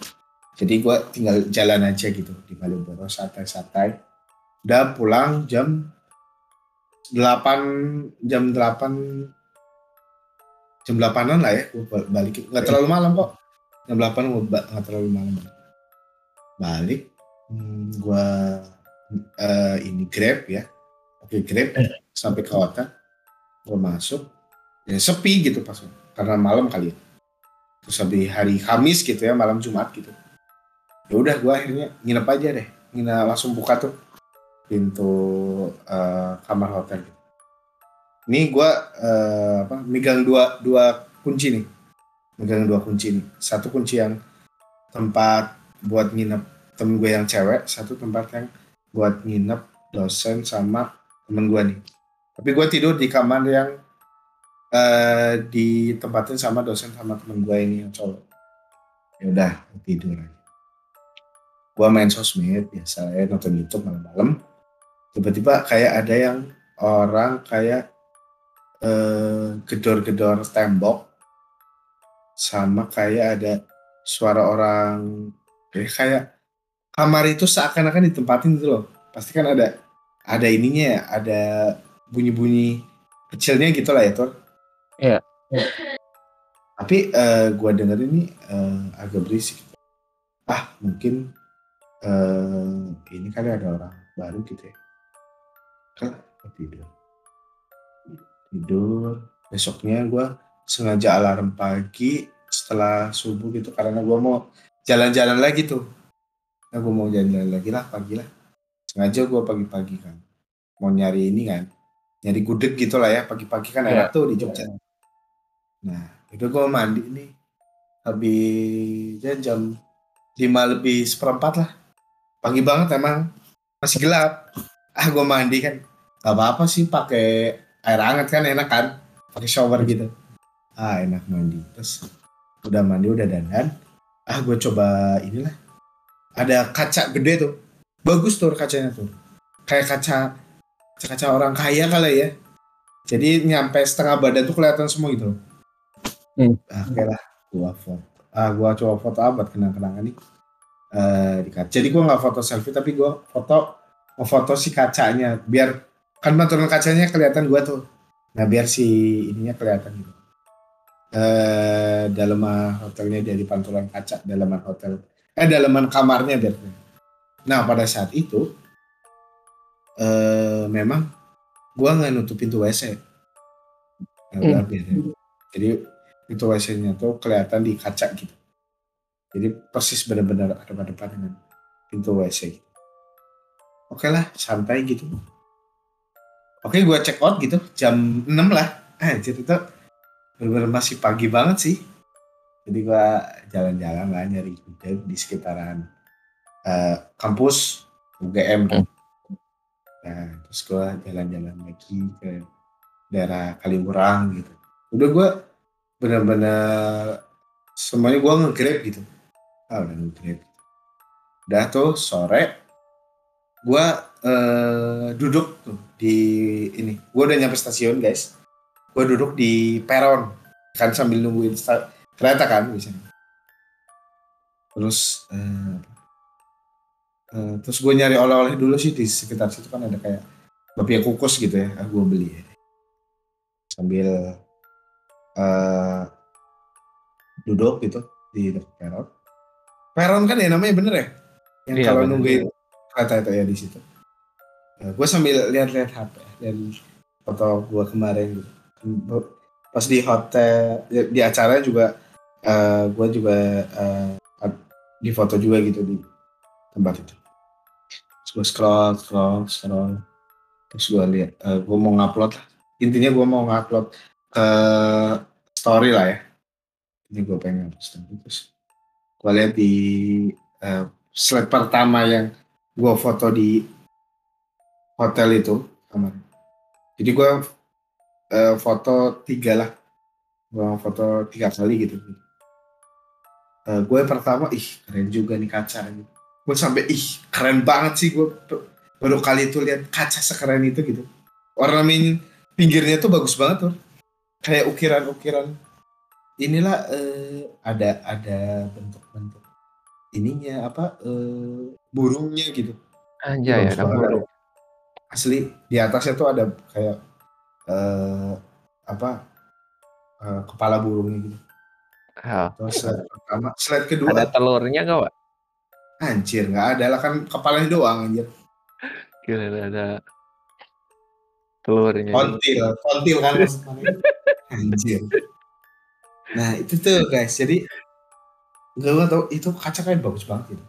Jadi gue tinggal jalan aja gitu di Malioboro santai-santai udah pulang jam 8 jam 8 jam 8an lah ya gue balik. Nggak terlalu malam kok. Jam 8 gue nggak terlalu malam. Balik hmm, gue uh, ini grab ya. Oke grab eh. sampai ke hotel. Gue masuk. Ya sepi gitu pas karena malam kali ya. Terus habis hari Kamis gitu ya malam Jumat gitu. Ya udah gue akhirnya nginep aja deh. Nginep langsung buka tuh pintu uh, kamar hotel. Ini gue uh, apa megang dua dua kunci nih. Megang dua kunci nih. Satu kunci yang tempat buat nginep temen gue yang cewek satu tempat yang buat nginep dosen sama temen gue nih. Tapi gue tidur di kamar yang uh, ditempatin sama dosen sama temen gue ini yang cowok. Ya udah tidur gue main sosmed biasa ya nonton YouTube malam-malam tiba-tiba kayak ada yang orang kayak Eh, gedor-gedor tembok sama kayak ada suara orang. Kayak kayak kamar itu seakan-akan ditempatin gitu loh. Pasti kan ada ada ininya ya ada bunyi-bunyi kecilnya gitu lah ya tuh iya. Tapi uh, gua denger ini uh, agak berisik. Ah mungkin uh, ini kali ada orang baru gitu ya tidur. Tidur. Besoknya gue sengaja alarm pagi setelah subuh gitu karena gue mau jalan-jalan lagi tuh. Nah gue mau jalan-jalan lagi lah pagi lah. Sengaja gue pagi-pagi kan. Mau nyari ini kan nyari gudeg gitu lah ya pagi-pagi kan enak yeah. tuh di Jogja. Nah itu gue mandi nih habis ya jam lima lebih seperempat lah. Pagi banget emang masih gelap ah gue mandi kan. Gak apa-apa sih pakai air hangat kan enak kan? Pakai shower gitu. Ah enak mandi. Terus udah mandi udah dandan. Ah gue coba inilah. Ada kaca gede tuh. Bagus tuh kacanya tuh. Kayak kaca kaca, kaca orang kaya kali ya. Jadi nyampe setengah badan tuh kelihatan semua gitu. Hmm. ah oke lah. Gua foto. Ah gua coba foto buat kenang-kenangan nih. Uh, di kaca. Jadi gua nggak foto selfie tapi gua foto foto si kacanya. Biar kan pantulan kacanya kelihatan gua tuh. Nah biar si ininya kelihatan gitu. Eh dalaman hotelnya dari pantulan kaca dalaman hotel. Eh dalaman kamarnya biar nah pada saat itu eh memang gua nggak nutup pintu WC nah, hmm. jadi pintu WC-nya tuh kelihatan di kaca gitu. Jadi persis benar-benar ada pada depan dengan pintu WC oke lah santai gitu Oke gue check out gitu jam 6 lah. Anjir itu benar-benar masih pagi banget sih. Jadi gue jalan-jalan lah nyari ide di sekitaran uh, kampus UGM. Hmm. Nah, terus gue jalan-jalan lagi ke daerah Kaliurang gitu. Udah gue benar-benar semuanya gue nge-grab gitu. Ah udah nge-grab. Udah tuh sore gue uh, duduk tuh di ini. Gue udah nyampe stasiun guys. Gue duduk di peron. Kan sambil nungguin kereta kan misalnya terus uh, uh, terus gue nyari oleh-oleh dulu sih di sekitar situ kan ada kayak bapia kukus gitu ya. Ah, gue beli. Ya. sambil uh, duduk gitu di peron. Peron kan ya namanya bener ya? Yang Iya, kalau nungguin kereta itu ya di situ. Nah, gue sambil lihat-lihat HP dan foto gue kemarin gitu. Pas di hotel di, di acara juga eh gue juga eh, di foto juga gitu di tempat itu. Terus gue scroll, scroll, scroll. Terus gue lihat, eh, gue mau ngupload. Intinya gue mau ngupload ke story lah ya. Ini gue pengen terus. Gue lihat di eh, slide pertama yang gue foto di hotel itu kemarin. Jadi gue eh, foto tiga lah. Gue foto tiga kali gitu. Eh, gue pertama, ih keren juga nih kaca. Gitu. Gue sampai, ih keren banget sih gue baru kali itu lihat kaca sekeren itu gitu. Ornamen pinggirnya tuh bagus banget tuh. Kayak ukiran-ukiran. Inilah eh, ada ada bentuk-bentuk ininya apa eh, burungnya gitu. Anjay, Bagus ada burung. Asli di atasnya tuh ada kayak eh, apa eh, kepala burungnya gitu. Oh, Terus slide pertama, slide kedua, ada telurnya nggak, Pak? anjir nggak ada lah kan kepalanya doang anjir. Kira ada telurnya. Kontil, kontil kan. <laughs> Anjir. Nah itu tuh guys, jadi nggak gua tau itu kaca kayak bagus banget gitu.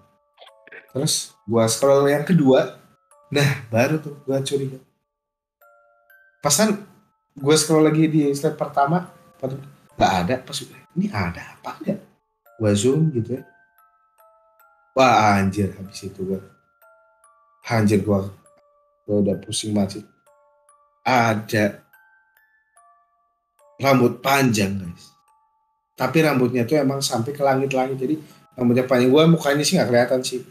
Terus gua scroll yang kedua, nah baru tuh gua curiga. Pasan gua scroll lagi di slide pertama, nggak ada. Pas ini ada apa enggak? Gua zoom gitu ya. Wah anjir habis itu gua. Anjir gua, gua udah pusing banget. Ada rambut panjang guys tapi rambutnya tuh emang sampai ke langit-langit. Jadi rambutnya panjang. Gue mukanya sih nggak kelihatan sih.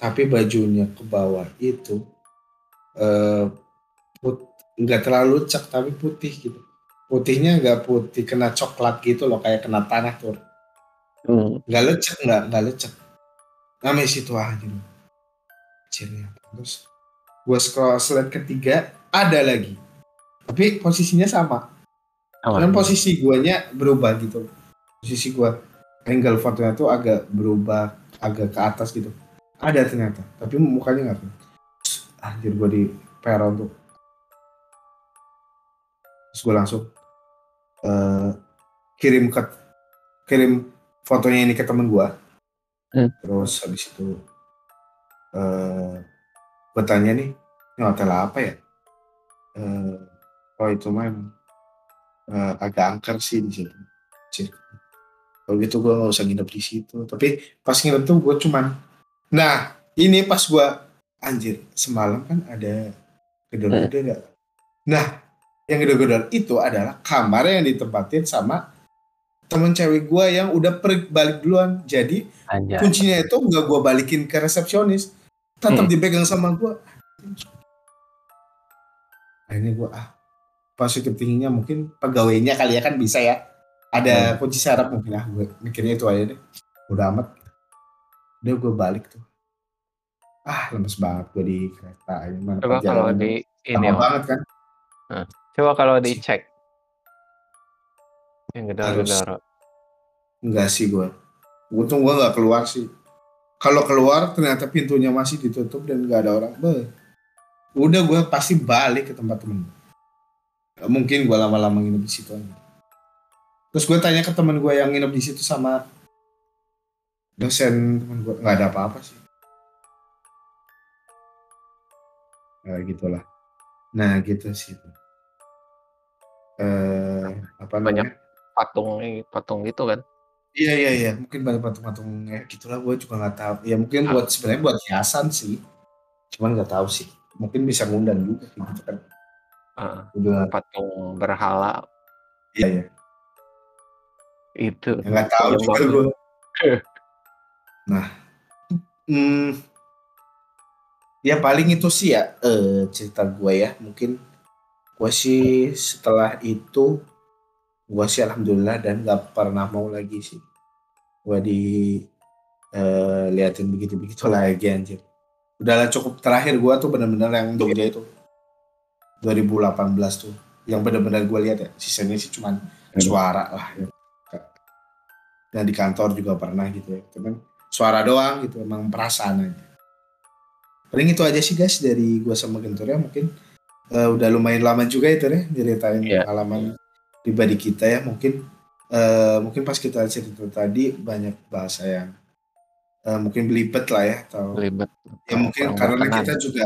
Tapi bajunya ke bawah itu eh nggak terlalu cek tapi putih gitu. Putihnya nggak putih kena coklat gitu loh kayak kena tanah tuh. Hmm. nggak lecek nggak nggak lecek namanya situ aja gitu. Ciri apa? terus gue scroll slide ketiga ada lagi. Tapi posisinya sama. Dan posisi guanya berubah gitu posisi gua angle fotonya tuh agak berubah agak ke atas gitu. Ada ternyata tapi mukanya nggak anjir gua di peron tuh terus gua langsung eh, kirim ke kirim fotonya ini ke temen gua. Hmm. terus habis itu eh gua tanya nih ini hotel apa ya? Eh oh itu mah emang eh, agak angker sih di situ. Kalau gitu gue nggak usah nginep di situ. Tapi pas nginep tuh gue cuman, nah ini pas gue anjir semalam kan ada gedor-gedor. Nah yang gedor-gedor itu adalah kamar yang ditempatin sama temen cewek gue yang udah pergi balik duluan. Jadi Anjay. kuncinya itu nggak gue balikin ke resepsionis, tetap Hmm. dipegang sama gue. Nah ini gue ah positif tingginya mungkin pegawainya kali ya kan bisa ya. Ada kunci syarat mungkin ah gue mikirnya itu aja deh. Udah amat. Udah gue balik tuh. Ah lemes banget gue di kereta. Ini mana Coba kalau di ini, lama Pak. banget kan. coba kalau dicek yang gedor-gedor. Enggak sih gue. Untung gue nggak keluar sih. Kalau keluar ternyata pintunya masih ditutup dan nggak ada orang. Beh. Udah gue pasti balik ke tempat temen. Mungkin gue lama-lama nginep di situ aja. Terus gue tanya ke temen gue yang nginep di situ sama dosen temen gue nggak ada apa-apa sih. Nah gitulah. Nah gitu sih. Eh apa Banyak. namanya? Patung patung gitu kan. Iya iya iya mungkin banyak patung-patung ya gitulah gue juga nggak tahu ya mungkin buat sebenarnya buat hiasan sih cuman nggak tahu sih mungkin bisa ngundang juga gitu kan Heeh. udah patung berhala iya iya itu. ya, nggak tahu Yang juga gue nah. Hmm, ya paling itu sih ya eh, cerita gue ya. Mungkin gue sih setelah itu gue sih alhamdulillah dan nggak pernah mau lagi sih. Gue di eh, liatin begitu begitu lagi anjir. Udahlah cukup terakhir gue tuh bener-bener yang Jogja itu. 2018 tuh. Yang bener-bener gue lihat ya sisanya sih cuman suara lah. ya. Dan di kantor juga pernah gitu ya. Cuman suara doang gitu emang perasaan aja. Paling itu aja sih guys dari gua sama Gentur ya. Mungkin uh, udah lumayan lama juga itu ya ceritain yeah. pengalaman pribadi kita ya. Mungkin uh, mungkin pas kita cerita tadi banyak bahasa yang uh, mungkin belibet lah ya atau belibet. Ya mungkin karena kita juga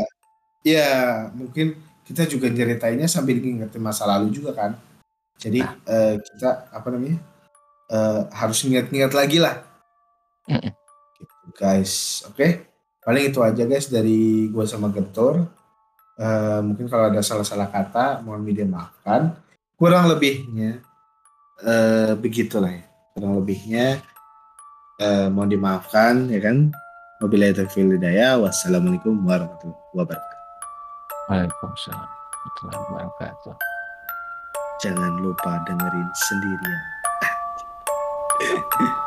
ya mungkin kita juga ceritainnya sambil ngingetin masa lalu juga kan. Jadi nah. uh, kita apa namanya uh, harus ingat-ingat lagi lah -mm. guys oke okay? paling itu aja guys dari gua sama Gentur uh, mungkin kalau ada salah-salah kata mohon media maafkan kurang lebihnya uh, begitulah ya kurang lebihnya uh, mohon dimaafkan ya kan Wabillahi taufiq hidayah. Wassalamualaikum warahmatullahi wabarakatuh. Waalaikumsalam warahmatullahi wabarakatuh. Jangan lupa dengerin sendirian. Yeah. <laughs>